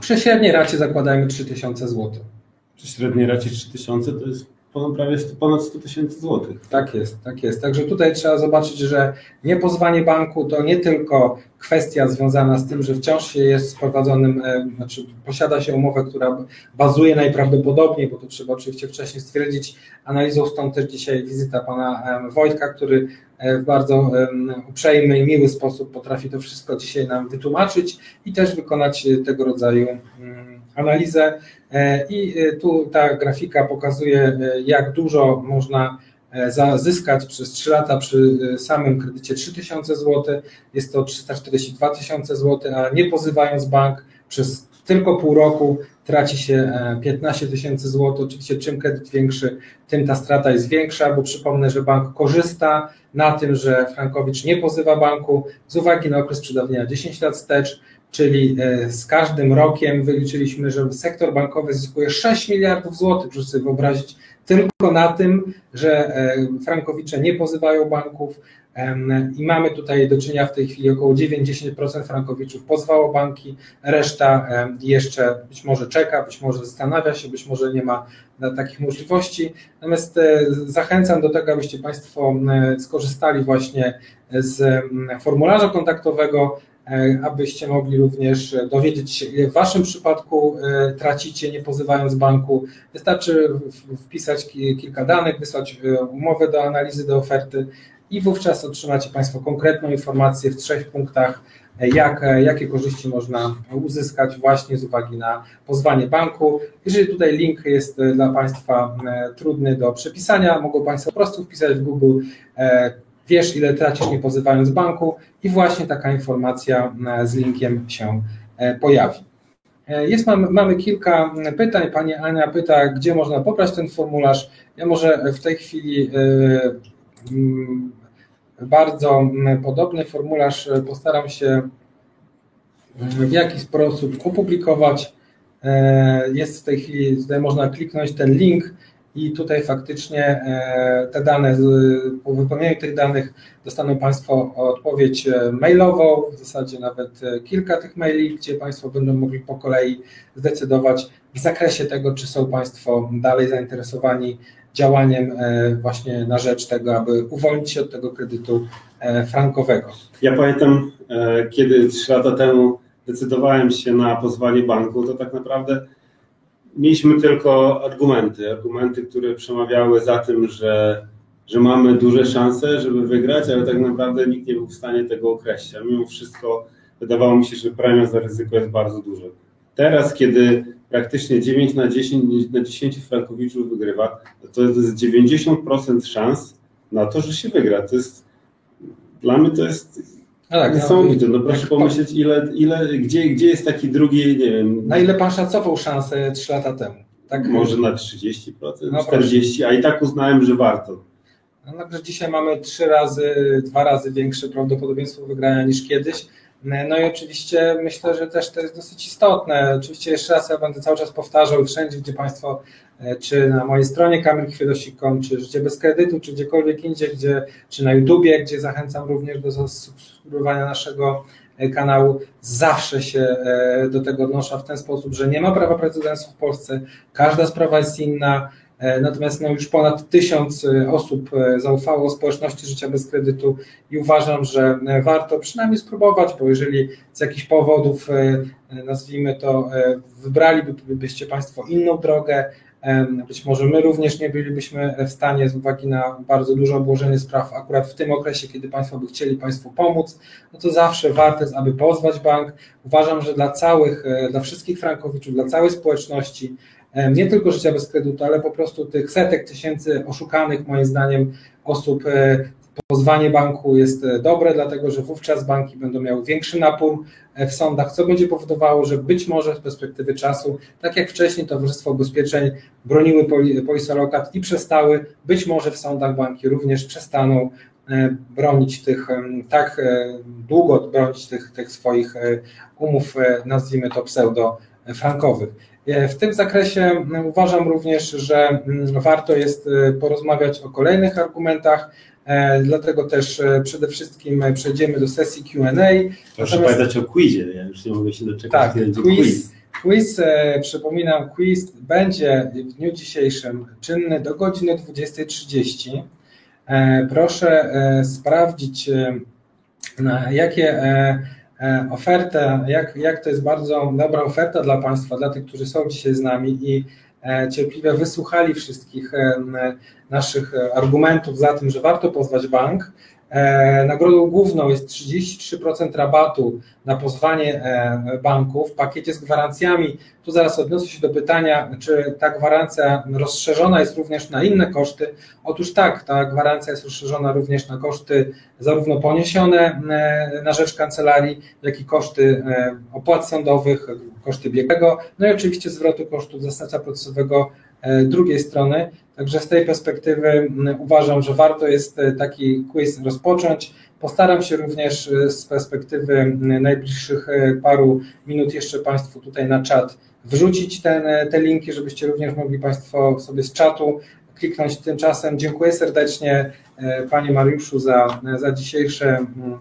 Przy średniej racie zakładajmy 3000 zł. Przy średniej racie 3000 to jest prawie 100, ponad 100 tysięcy złotych. Tak jest, tak jest. Także tutaj trzeba zobaczyć, że niepozwanie banku to nie tylko kwestia związana z tym, że wciąż się jest prowadzonym, e, znaczy posiada się umowę, która bazuje najprawdopodobniej, bo to trzeba oczywiście wcześniej stwierdzić, analizą stąd też dzisiaj wizyta pana Wojtka, który e, w bardzo uprzejmy i miły sposób potrafi to wszystko dzisiaj nam wytłumaczyć i też wykonać e, tego rodzaju mm, analizę. E, I e, tu ta grafika pokazuje, e, jak dużo można zyskać przez 3 lata przy samym kredycie 3000 zł. Jest to 342 tysiące zł, a nie pozywając bank przez tylko pół roku traci się e, 15 tysięcy złotych. Oczywiście czym kredyt większy, tym ta strata jest większa, bo przypomnę, że bank korzysta na tym, że Frankowicz nie pozywa banku z uwagi na okres przedawnienia 10 lat wstecz, czyli e, z każdym rokiem wyliczyliśmy, że sektor bankowy zyskuje 6 miliardów złotych, proszę sobie wyobrazić, tylko na tym, że e, Frankowicze nie pozywają banków. I mamy tutaj do czynienia w tej chwili około 9-10% Frankowiczów pozwało banki, reszta jeszcze być może czeka, być może zastanawia się, być może nie ma na takich możliwości. Natomiast e, zachęcam do tego, abyście Państwo e, skorzystali właśnie z formularza kontaktowego, e, abyście mogli również dowiedzieć się, ile w Waszym przypadku e, tracicie, nie pozywając banku. Wystarczy wpisać ki- kilka danych, wysłać e, umowę do analizy, do oferty i wówczas otrzymacie Państwo konkretną informację w trzech punktach, e, jak, e, jakie korzyści można uzyskać właśnie z uwagi na pozwanie banku. Jeżeli tutaj link jest e, dla Państwa e, trudny do przepisania, mogą Państwo po prostu wpisać w Google e, wiesz ile tracisz nie pozywając banku i właśnie taka informacja e, z linkiem się e, pojawi. E, Jest, mamy, mamy kilka pytań. Pani Ania pyta, gdzie można pobrać ten formularz. Ja może w tej chwili bardzo podobny formularz postaram się w jakiś sposób opublikować. Jest w tej chwili, tutaj można kliknąć ten link i tutaj faktycznie e, te dane, po wypełnieniu tych danych dostaną Państwo odpowiedź e, mailową, w zasadzie nawet e, kilka tych maili, gdzie Państwo będą mogli po kolei zdecydować w zakresie tego, czy są Państwo dalej zainteresowani działaniem właśnie na rzecz tego, aby uwolnić się od tego kredytu frankowego. Ja pamiętam, kiedy trzy lata temu decydowałem się na pozwanie banku, to tak naprawdę mieliśmy tylko argumenty. Argumenty, które przemawiały za tym, że że mamy duże szanse, żeby wygrać, ale tak naprawdę nikt nie był w stanie tego określić. A mimo wszystko wydawało mi się, że premia za ryzyko jest bardzo duża. Teraz, kiedy praktycznie 9 na 10, na 10 frankowiczów wygrywa, to jest 90% szans na to, że się wygra. To jest, dla mnie to jest No tak, niesamowite. No proszę pomyśleć, ile, ile, gdzie, gdzie jest taki drugi, nie wiem, Na ile pan szacował szansę 3 lata temu? Tak? może na 30%, No 40%, a i tak uznałem, że warto. No, Także dzisiaj mamy trzy razy, dwa razy większe prawdopodobieństwo wygrania niż kiedyś. No i oczywiście myślę, że też to jest dosyć istotne. Oczywiście jeszcze raz ja będę cały czas powtarzał wszędzie, gdzie Państwo, e, czy na mojej stronie kamilchwiedosik.com, czy Życie bez kredytu, czy gdziekolwiek indziej, gdzie, czy na YouTubie, gdzie zachęcam również do subskrybowania naszego e, kanału, zawsze się e, do tego odnoszę w ten sposób, że nie ma prawa precedensu w Polsce, każda sprawa jest inna, Natomiast no, już ponad tysiąc e, osób e, zaufało społeczności życia bez kredytu i uważam, że warto przynajmniej spróbować, bo jeżeli z jakichś powodów, nazwijmy to, wybralibyście Państwo inną drogę, być może my również nie bylibyśmy w stanie z uwagi na bardzo duże obłożenie spraw akurat w tym okresie, kiedy Państwo by chcieli Państwu pomóc, no to zawsze warto jest, aby pozwać bank. Uważam, że dla całych, dla wszystkich frankowiczów, dla całej społeczności nie tylko życia bez kredytu, ale po prostu tych setek tysięcy oszukanych, moim zdaniem, osób. e, Pozwanie banku jest e, dobre, dlatego że wówczas banki będą miały większy napór e, w sądach, co będzie powodowało, że być może z perspektywy czasu, tak jak wcześniej Towarzystwo Ubezpieczeń broniły poli- polisy lokat i przestały, być może w sądach banki również przestaną e, bronić tych, tak e, długo bronić tych, tych swoich e, umów, e, nazwijmy to pseudo-frankowych. E, W tym zakresie mm, uważam również, że mm, warto jest e, porozmawiać o kolejnych argumentach, e, dlatego też e, przede wszystkim e, przejdziemy do sesji Q&A. Proszę Natomiast- pamiętać o quizie, ja już nie mogę się doczekać, Tak, quiz. Quiz, e, przypominam, quiz będzie w dniu dzisiejszym czynny do godziny 20.30. E, Proszę e, sprawdzić, e, na jakie e, e, ofertę, jak, jak to jest bardzo dobra oferta dla Państwa, dla tych, którzy są dzisiaj z nami i e, cierpliwie wysłuchali wszystkich e, naszych e, argumentów za tym, że warto pozwać bank. E, Nagrodą główną jest 33% rabatu na pozwanie e, banku w pakiecie z gwarancjami. Tu zaraz odniosę się do pytania, czy ta gwarancja rozszerzona jest również na inne koszty. Otóż tak, ta gwarancja jest rozszerzona również na koszty zarówno poniesione e, na rzecz kancelarii, jak i koszty opłat sądowych, koszty biegłego, no i oczywiście zwrotu kosztów zastępstwa procesowego drugiej strony. Także z tej perspektywy m, uważam, że warto jest e, taki quiz rozpocząć. Postaram się również e, z perspektywy m, najbliższych e, paru minut jeszcze Państwu tutaj na czat wrzucić ten, te linki, żebyście również mogli Państwo sobie z czatu kliknąć tymczasem. Dziękuję serdecznie Panie Mariuszu za, za dzisiejsze mm,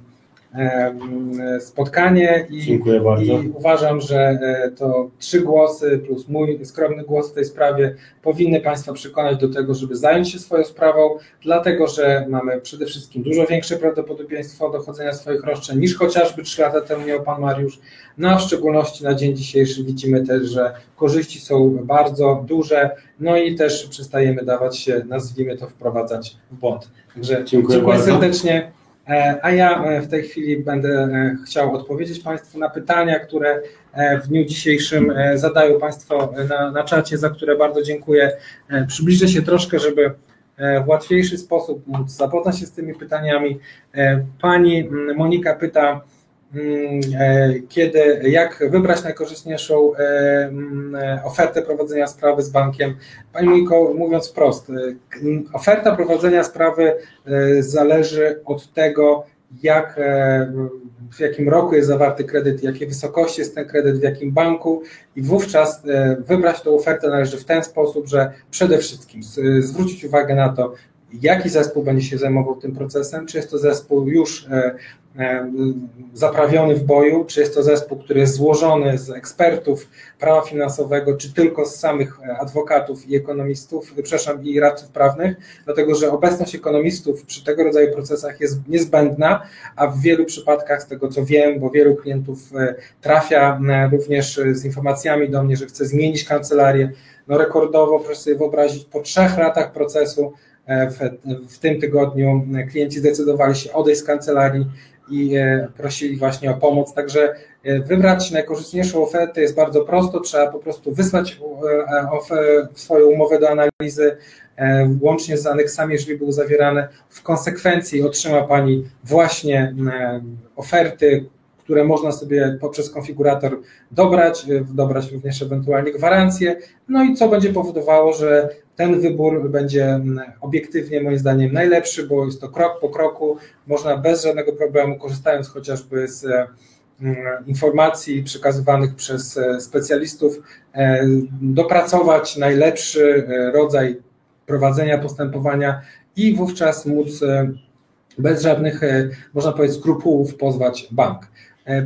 spotkanie i, i uważam, że e, to trzy głosy plus mój skromny głos w tej sprawie powinny Państwa przekonać do tego, żeby zająć się swoją sprawą, dlatego że mamy przede wszystkim dużo większe prawdopodobieństwo dochodzenia swoich roszczeń niż chociażby trzy lata temu miał Pan Mariusz. No a w szczególności na dzień dzisiejszy widzimy też, że korzyści są bardzo duże, no i też przestajemy dawać się, nazwijmy to, wprowadzać w błąd. Także Dziękuję dziękuję bardzo. serdecznie. E, A ja e, w tej chwili będę e, chciał odpowiedzieć Państwu na pytania, które w dniu dzisiejszym zadają Państwo na, na czacie, za które bardzo dziękuję. Przybliżę się troszkę, żeby w łatwiejszy sposób móc zapoznać się z tymi pytaniami. Pani Monika pyta, kiedy, jak wybrać najkorzystniejszą e, mm, e, ofertę prowadzenia sprawy z bankiem. Pani Moniko, mówiąc wprost, e, oferta prowadzenia sprawy e, zależy od tego, jak, e, w jakim roku jest zawarty kredyt, jakiej wysokości jest ten kredyt, w jakim banku i wówczas e, wybrać tę ofertę należy w ten sposób, że przede wszystkim zwrócić uwagę na to, jaki zespół będzie się zajmował tym procesem, czy jest to zespół już e, e, zaprawiony w boju, czy jest to zespół, który jest złożony z ekspertów prawa finansowego, czy tylko z samych e, adwokatów i ekonomistów, przepraszam, i radców prawnych, dlatego że obecność ekonomistów przy tego rodzaju procesach jest niezbędna, a w wielu przypadkach, z tego co wiem, bo wielu klientów trafia również z informacjami do mnie, że chce zmienić kancelarię, no rekordowo, proszę sobie wyobrazić, po trzech latach procesu w, w tym tygodniu klienci zdecydowali się odejść z kancelarii i prosili właśnie o pomoc. Także wybrać najkorzystniejszą ofertę jest bardzo prosto. Trzeba po prostu wysłać swoją umowę do analizy, łącznie z aneksami, jeżeli były zawierane. W konsekwencji otrzyma Pani właśnie oferty, które można sobie poprzez konfigurator dobrać, dobrać również ewentualnie gwarancje, no i co będzie powodowało, że ten wybór będzie obiektywnie moim zdaniem najlepszy, bo jest to krok po kroku, można bez żadnego problemu, korzystając chociażby z informacji przekazywanych przez specjalistów, dopracować najlepszy rodzaj prowadzenia postępowania i wówczas móc bez żadnych, można powiedzieć, skrupułów pozwać bank.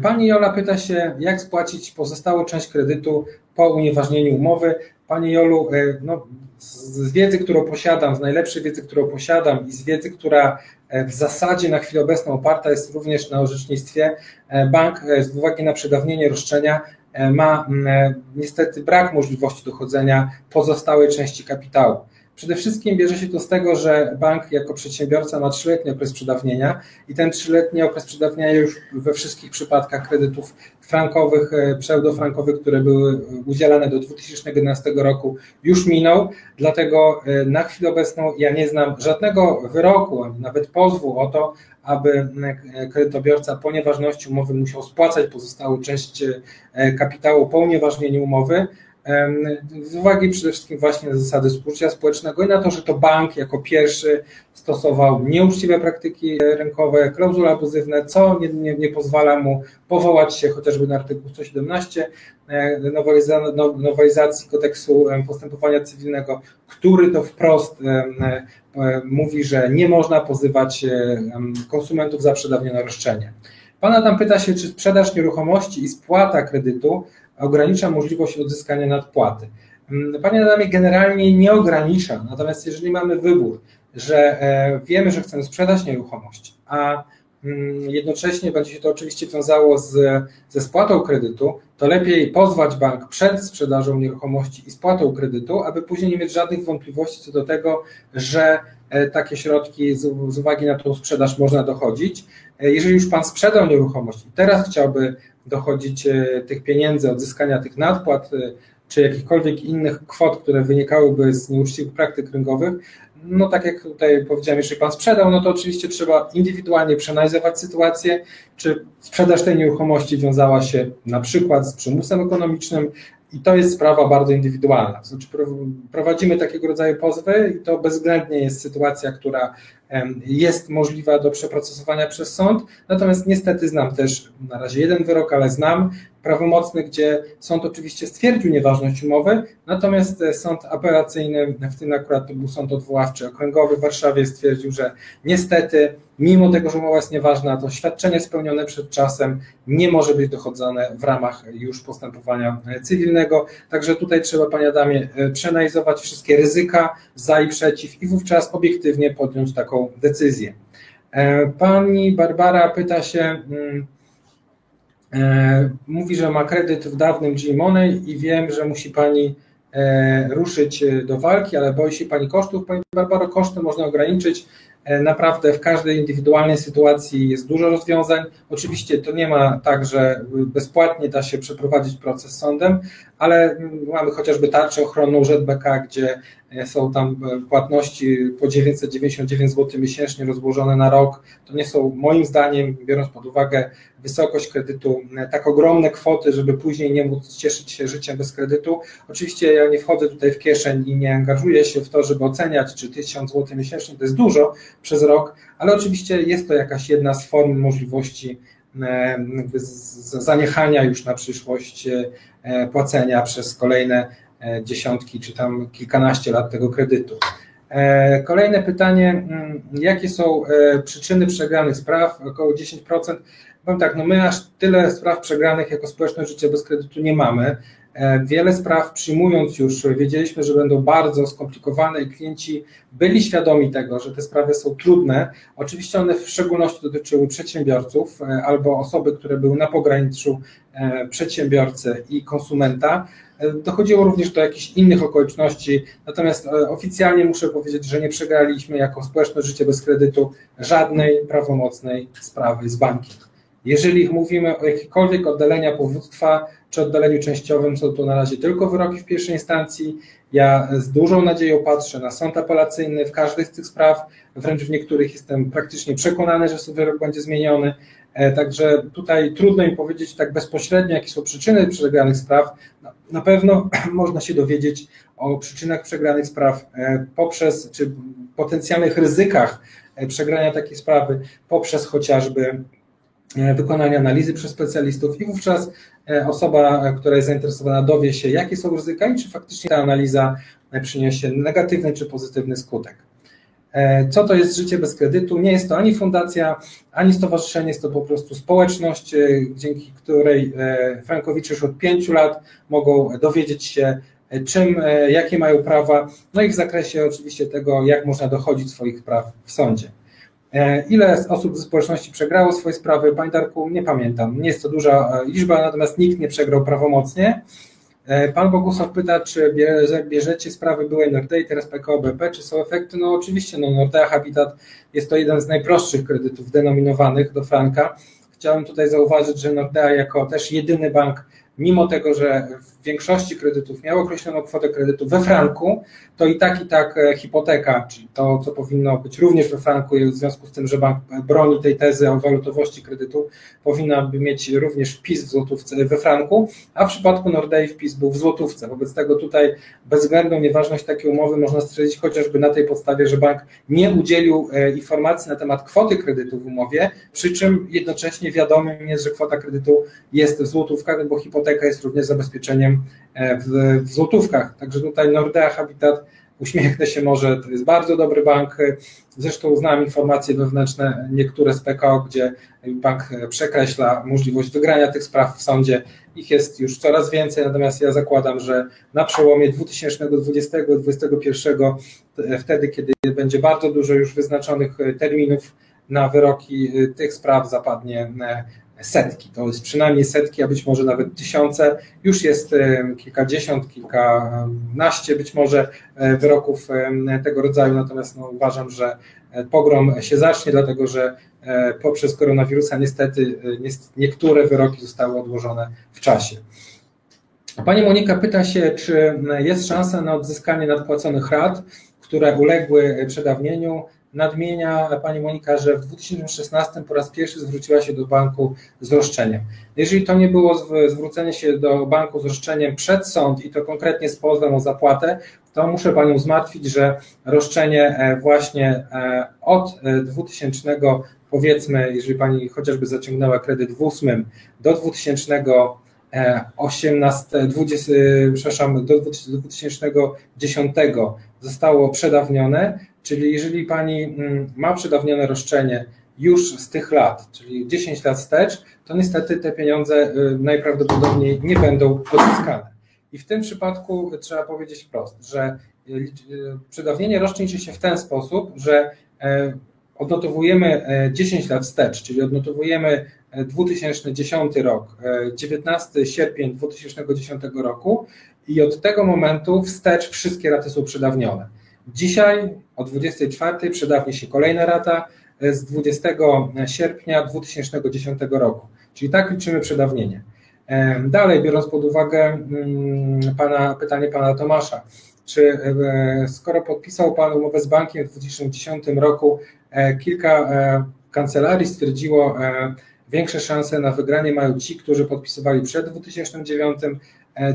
Pani Jola pyta się, jak spłacić pozostałą część kredytu po unieważnieniu umowy. Pani Jolu, no, z wiedzy, którą posiadam, z najlepszej wiedzy, którą posiadam i z wiedzy, która w zasadzie na chwilę obecną oparta jest również na orzecznictwie, bank z uwagi na przedawnienie roszczenia ma niestety brak możliwości dochodzenia pozostałej części kapitału. Przede wszystkim bierze się to z tego, że bank jako przedsiębiorca ma trzyletni okres przedawnienia i ten trzyletni okres przedawnienia już we wszystkich przypadkach kredytów frankowych, pseudofrankowych, które były udzielane do 2011 roku już minął, dlatego na chwilę obecną ja nie znam żadnego wyroku, ani nawet pozwu o to, aby kredytobiorca po nieważności umowy musiał spłacać pozostałą część kapitału po unieważnieniu umowy, z uwagi przede wszystkim właśnie na zasady współczucia społecznego i na to, że to bank jako pierwszy stosował nieuczciwe praktyki rynkowe, klauzule abuzywne, co nie, nie, nie pozwala mu powołać się chociażby na artykuł 117 nowelizacji kodeksu postępowania cywilnego, który to wprost mówi, że nie można pozywać konsumentów za przedawnione roszczenie. Pan Adam pyta się, czy sprzedaż nieruchomości i spłata kredytu ogranicza możliwość odzyskania nadpłaty. Panie Adamie, generalnie nie ogranicza, natomiast jeżeli mamy wybór, że wiemy, że chcemy sprzedać nieruchomość, a jednocześnie będzie się to oczywiście wiązało z, ze spłatą kredytu, to lepiej pozwać bank przed sprzedażą nieruchomości i spłatą kredytu, aby później nie mieć żadnych wątpliwości co do tego, że takie środki z, z uwagi na tą sprzedaż można dochodzić. Jeżeli już Pan sprzedał nieruchomość i teraz chciałby dochodzić tych pieniędzy, odzyskania tych nadpłat, czy jakichkolwiek innych kwot, które wynikałyby z nieuczciwych praktyk rynkowych, no tak jak tutaj powiedziałem, jeżeli Pan sprzedał, no to oczywiście trzeba indywidualnie przeanalizować sytuację, czy sprzedaż tej nieruchomości wiązała się na przykład z przymusem ekonomicznym i to jest sprawa bardzo indywidualna. To znaczy prowadzimy takiego rodzaju pozwy i to bezwzględnie jest sytuacja, która jest możliwa do przeprocesowania przez sąd, natomiast niestety znam też na razie jeden wyrok, ale znam prawomocny, gdzie sąd oczywiście stwierdził nieważność umowy, natomiast sąd apelacyjny, w tym akurat to był sąd odwoławczy okręgowy w Warszawie, stwierdził, że niestety mimo tego, że umowa jest nieważna, to świadczenie spełnione przed czasem nie może być dochodzone w ramach już postępowania cywilnego, także tutaj trzeba Panie Adamie przeanalizować wszystkie ryzyka za i przeciw i wówczas obiektywnie podjąć taką decyzję. Pani Barbara pyta się, mówi, że ma kredyt w dawnym G-Money i wiem, że musi Pani ruszyć do walki, ale boi się Pani kosztów. Pani Barbaro, koszty można ograniczyć. Naprawdę w każdej indywidualnej sytuacji jest dużo rozwiązań. Oczywiście to nie ma tak, że bezpłatnie da się przeprowadzić proces sądem, ale mamy chociażby tarczę ochronną ZBK, gdzie są tam płatności po 999 zł miesięcznie rozłożone na rok. To nie są moim zdaniem, biorąc pod uwagę wysokość kredytu, tak ogromne kwoty, żeby później nie móc cieszyć się życiem bez kredytu. Oczywiście ja nie wchodzę tutaj w kieszeń i nie angażuję się w to, żeby oceniać, czy 1000 zł miesięcznie to jest dużo przez rok, ale oczywiście jest to jakaś jedna z form możliwości zaniechania już na przyszłość płacenia przez kolejne dziesiątki czy tam kilkanaście lat tego kredytu. Kolejne pytanie, jakie są przyczyny przegranych spraw? Około 10%. Powiem tak, no my aż tyle spraw przegranych jako społeczność życia bez kredytu nie mamy. Wiele spraw przyjmując już, wiedzieliśmy, że będą bardzo skomplikowane i klienci byli świadomi tego, że te sprawy są trudne. Oczywiście one w szczególności dotyczyły przedsiębiorców albo osoby, które były na pograniczu przedsiębiorcy i konsumenta. Dochodziło również do jakichś innych okoliczności, natomiast oficjalnie muszę powiedzieć, że nie przegraliśmy jako społeczne życie bez kredytu żadnej prawomocnej sprawy z bankiem. Jeżeli mówimy o jakichkolwiek oddalenia powództwa czy oddaleniu częściowym, są to na razie tylko wyroki w pierwszej instancji. Ja z dużą nadzieją patrzę na sąd apelacyjny w każdej z tych spraw, wręcz w niektórych jestem praktycznie przekonany, że wyrok będzie zmieniony. E, także tutaj trudno mi powiedzieć tak bezpośrednio, jakie są przyczyny przegranych spraw. No, na pewno można się dowiedzieć o przyczynach przegranych spraw e, poprzez, czy potencjalnych ryzykach e, przegrania takiej sprawy poprzez chociażby wykonania analizy przez specjalistów i wówczas osoba, która jest zainteresowana, dowie się, jakie są ryzyka i czy faktycznie ta analiza przyniesie negatywny czy pozytywny skutek. E, co to jest życie bez kredytu? Nie jest to ani fundacja, ani stowarzyszenie, jest to po prostu społeczność, e, dzięki której e, frankowicze już od pięciu lat mogą dowiedzieć się, czym, jakie mają prawa, no i w zakresie oczywiście tego, jak można dochodzić swoich praw w sądzie. Ile osób ze społeczności przegrało swoje sprawy? Panie Darku, nie pamiętam. Nie jest to duża liczba, natomiast nikt nie przegrał prawomocnie. E, pan Bogusław pyta, czy bierzecie sprawy byłej Nordea, teraz PKO BP, czy są efekty? No oczywiście, no Nordea Habitat jest to jeden z najprostszych kredytów denominowanych do franka. Chciałem tutaj zauważyć, że Nordea jako też jedyny bank mimo tego, że w większości kredytów miał określoną kwotę kredytu we franku, to i tak i tak e, hipoteka, czyli to, co powinno być również we franku, w związku z tym, że bank broni tej tezy o walutowości kredytu, powinna by mieć również wpis w złotówce we franku, a w przypadku Nordei wpis był w złotówce. Wobec tego tutaj bezwzględną nieważność takiej umowy można stwierdzić chociażby na tej podstawie, że bank nie udzielił e, informacji na temat kwoty kredytu w umowie, przy czym jednocześnie wiadomym jest, że kwota kredytu jest w złotówkach, bo hipoteka jest również zabezpieczeniem e, w, w złotówkach. Także tutaj Nordea Habitat uśmiechnę się może, to jest bardzo dobry bank. Zresztą uznałem informacje wewnętrzne, niektóre z PKO, gdzie bank przekreśla możliwość wygrania tych spraw w sądzie. Ich jest już coraz więcej, natomiast ja zakładam, że na przełomie 2020-2021, wtedy, kiedy będzie bardzo dużo już wyznaczonych terminów na wyroki tych spraw, zapadnie setki. To jest przynajmniej setki, a być może nawet tysiące. Już jest e, kilkadziesiąt, kilkanaście być może e, wyroków e, tego rodzaju, natomiast no, uważam, że pogrom się zacznie, dlatego że poprzez koronawirusa niestety niektóre wyroki zostały odłożone w czasie. Pani Monika pyta się, czy jest szansa na odzyskanie nadpłaconych rat, które uległy przedawnieniu nadmienia pani Monika, że w 2016 po raz pierwszy zwróciła się do banku z roszczeniem. Jeżeli to nie było zwrócenie się do banku z roszczeniem przed sąd i to konkretnie z pozwem o zapłatę, to muszę panią zmartwić, że roszczenie e, właśnie e, od 2000 e, powiedzmy, jeżeli pani chociażby zaciągnęła kredyt w 8 do 2018, 20, przepraszam, do 2010 zostało przedawnione, Czyli jeżeli pani mm, ma przedawnione roszczenie już z tych lat, czyli 10 lat wstecz, to niestety te pieniądze y, najprawdopodobniej nie będą odzyskane. I w tym przypadku trzeba powiedzieć wprost, że y, y, przedawnienie roszczeń się w ten sposób, że e, odnotowujemy 10 e, lat wstecz, czyli odnotowujemy 2010 e, rok, 19 sierpień 2010 roku i od tego momentu wstecz wszystkie raty są przedawnione. Dzisiaj o 24 przedawni się kolejna rata e, z 20 sierpnia 2010 roku. Czyli tak liczymy przedawnienie. E, dalej, biorąc pod uwagę mm, pana, pytanie pana Tomasza, czy e, skoro podpisał Pan umowę z bankiem w 2010 roku, kilka kancelarii stwierdziło, większe szanse na wygranie mają ci, którzy podpisywali przed 2009, E,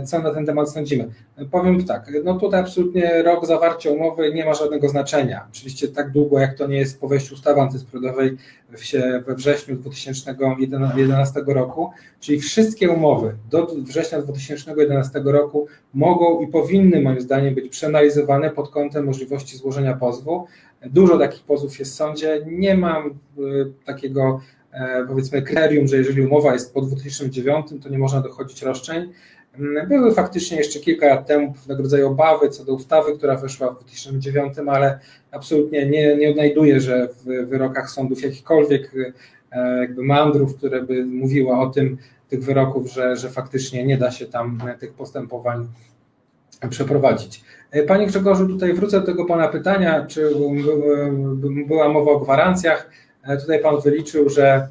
co na ten temat sądzimy? Powiem tak, no tutaj absolutnie rok zawarcia umowy nie ma żadnego znaczenia. Oczywiście tak długo, jak to nie jest po wejściu ustawy antyspredowej we wrześniu 2011 roku, czyli wszystkie umowy do września 2011 roku mogą i powinny moim zdaniem być przeanalizowane pod kątem możliwości złożenia pozwu. Dużo takich pozwów jest w sądzie, nie mam e, takiego e, powiedzmy kryterium, że jeżeli umowa jest po 2009, to nie można dochodzić roszczeń. Były faktycznie jeszcze kilka lat temu pewnego rodzaju obawy co do ustawy, która weszła w 2009, ale absolutnie nie, nie odnajduję, że w wyrokach sądów jakichkolwiek e, jakby mandrów, które by mówiły o tym, tych wyroków, że, że faktycznie nie da się tam tych postępowań przeprowadzić. Panie Grzegorzu, tutaj wrócę do tego Pana pytania, czy była mowa o gwarancjach. Tutaj Pan wyliczył, że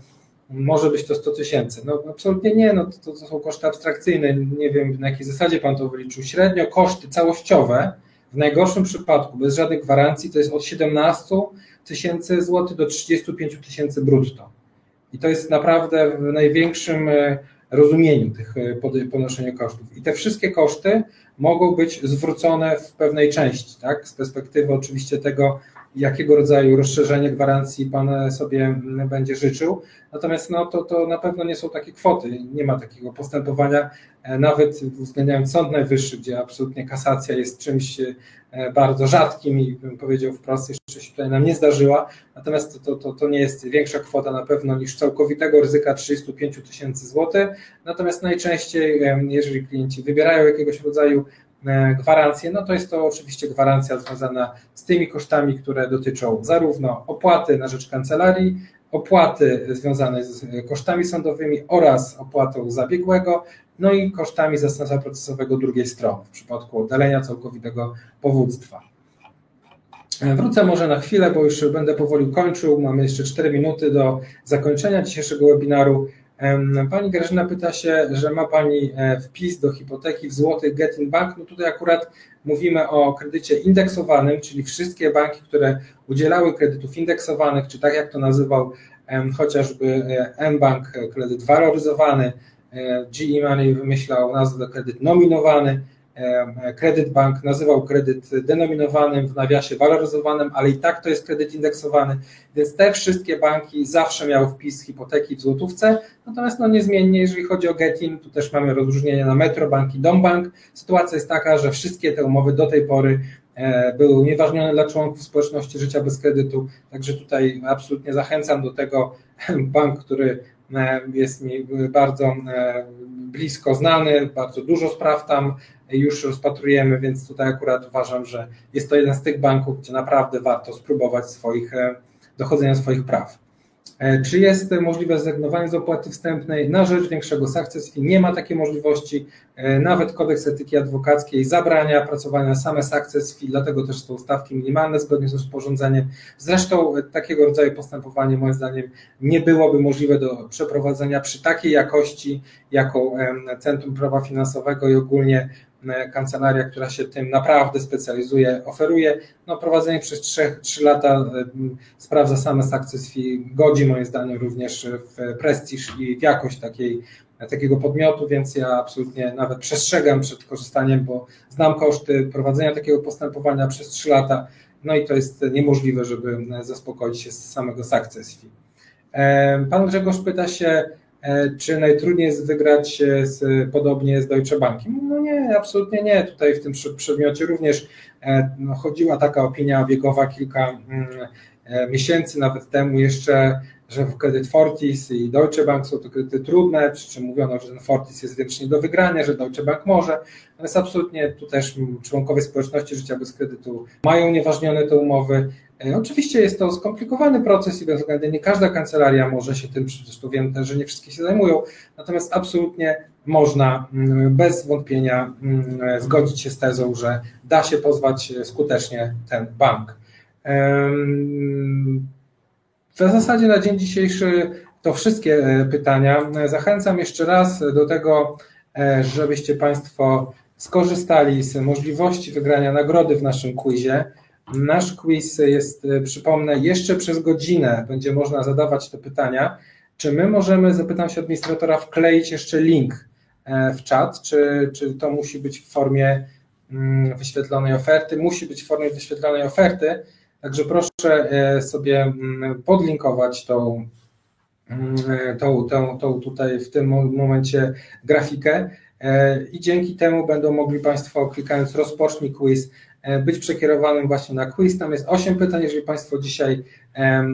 może być to 100 tysięcy. No absolutnie nie, no to, to są koszty abstrakcyjne. Nie wiem na jakiej zasadzie Pan to wyliczył. Średnio koszty całościowe w najgorszym przypadku, bez żadnych gwarancji, to jest od 17 tysięcy złotych do 35 tysięcy brutto. I to jest naprawdę w największym e, rozumieniu tych e, ponoszenia kosztów. I te wszystkie koszty mogą być zwrócone w pewnej części, tak? Z perspektywy oczywiście tego, jakiego rodzaju rozszerzenie gwarancji Pan sobie będzie życzył. Natomiast no, to, to na pewno nie są takie kwoty, nie ma takiego postępowania, e, nawet uwzględniając Sąd Najwyższy, gdzie absolutnie kasacja jest czymś e, bardzo rzadkim i bym powiedział wprost, jeszcze się tutaj nam nie zdarzyła, natomiast to, to, to nie jest większa kwota na pewno niż całkowitego ryzyka 35 tysięcy złotych, natomiast najczęściej, jeżeli klienci wybierają jakiegoś rodzaju E, gwarancję, no to jest to oczywiście gwarancja związana z tymi kosztami, które dotyczą zarówno opłaty na rzecz kancelarii, opłaty związane z kosztami sądowymi oraz opłatą zabiegłego, no i kosztami zastępstwa procesowego drugiej strony w przypadku oddalenia całkowitego powództwa. E, wrócę może na chwilę, bo już będę powoli kończył. Mamy jeszcze 4 minuty do zakończenia dzisiejszego webinaru. Pani Grażyna pyta się, że ma Pani e, wpis do hipoteki w złotych Getting Bank. No tutaj akurat mówimy o kredycie indeksowanym, czyli wszystkie banki, które udzielały kredytów indeksowanych, czy tak jak to nazywał chociażby e, mBank, kredyt waloryzowany, e, GE Money wymyślał nazwę kredyt nominowany, kredyt bank nazywał kredyt denominowanym w nawiasie waloryzowanym, ale i tak to jest kredyt indeksowany, więc te wszystkie banki zawsze miały wpis hipoteki w złotówce, natomiast no niezmiennie, jeżeli chodzi o Getin, tu też mamy rozróżnienie na Metrobank i Dombank. Sytuacja jest taka, że wszystkie te umowy do tej pory e, były unieważnione dla członków społeczności życia bez kredytu, także tutaj absolutnie zachęcam do tego. Bank, który e, jest mi bardzo e, blisko znany, bardzo dużo spraw tam już rozpatrujemy, więc tutaj akurat uważam, że jest to jeden z tych banków, gdzie naprawdę warto spróbować swoich, e, dochodzenia swoich praw. E, czy jest możliwe zrezygnowanie z opłaty wstępnej na rzecz większego success? Nie ma takiej możliwości. E, nawet kodeks etyki adwokackiej zabrania pracowania same success dlatego też są stawki minimalne zgodnie z rozporządzeniem. Zresztą takiego rodzaju postępowanie moim zdaniem nie byłoby możliwe do przeprowadzenia przy takiej jakości, jaką Centrum Prawa Finansowego i ogólnie kancelaria, która się tym naprawdę specjalizuje, oferuje. No, prowadzenie przez 3, 3 lata e, sprawdza same success fee, godzi moim zdaniem również w prestiż i w jakość takiej, takiego podmiotu, więc ja absolutnie nawet przestrzegam przed korzystaniem, bo znam koszty prowadzenia takiego postępowania przez 3 lata, no i to jest niemożliwe, żeby zaspokoić się z samego success fee. E, pan Grzegorz pyta się, E, czy najtrudniej jest wygrać z, podobnie z Deutsche Bankiem? No nie, absolutnie nie. Tutaj w tym przedmiocie również e, no, chodziła taka opinia biegowa kilka mm, e, miesięcy nawet temu jeszcze, że kredyt Fortis i Deutsche Bank są to kredyty trudne, przy czym mówiono, że ten Fortis jest wiecznie do wygrania, że Deutsche Bank może, natomiast absolutnie tu też członkowie społeczności życia bez kredytu mają unieważnione te umowy, E, oczywiście jest to skomplikowany proces i bezwzględnie nie każda kancelaria może się tym, zresztą wiem też, że nie wszystkie się zajmują, natomiast absolutnie można mm, bez wątpienia mm, zgodzić się z tezą, że da się pozwać skutecznie ten bank. W zasadzie na dzień dzisiejszy to wszystkie e, pytania. Zachęcam jeszcze raz do tego, e, żebyście Państwo skorzystali z możliwości wygrania nagrody w naszym quizie. Nasz quiz jest, e, przypomnę, jeszcze przez godzinę będzie można zadawać te pytania. Czy my możemy, zapytam się administratora, wkleić jeszcze link e, w czat, czy, czy to musi być w formie mm, wyświetlonej oferty? Musi być w formie wyświetlonej oferty, także proszę e, sobie mm, podlinkować tą, mm, tą, tą, tą tutaj w tym momencie grafikę i dzięki temu będą mogli Państwo klikając rozpocznij quiz być przekierowanym właśnie na quiz. Tam jest 8 pytań. Jeżeli Państwo dzisiaj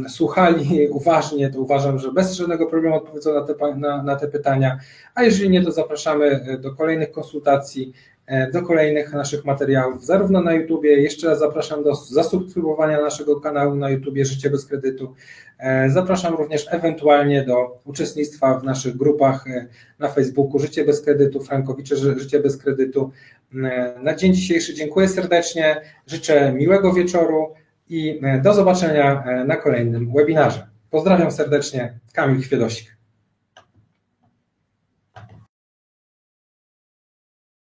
słuchali uważnie, to uważam, że bez żadnego problemu odpowiedzą na te, na, na te pytania. A jeżeli nie, to zapraszamy e, do kolejnych konsultacji e, do kolejnych naszych materiałów, zarówno na YouTubie. Jeszcze raz zapraszam do zasubskrybowania naszego kanału na YouTubie Życie bez kredytu. E, Zapraszam również ewentualnie do uczestnictwa w naszych grupach e, na Facebooku Życie bez kredytu, Frankowicze Ży- Życie bez kredytu. E, Na dzień dzisiejszy dziękuję serdecznie, życzę miłego wieczoru i e, do zobaczenia e, na kolejnym webinarze. Pozdrawiam serdecznie, Kamil Chwiedosik.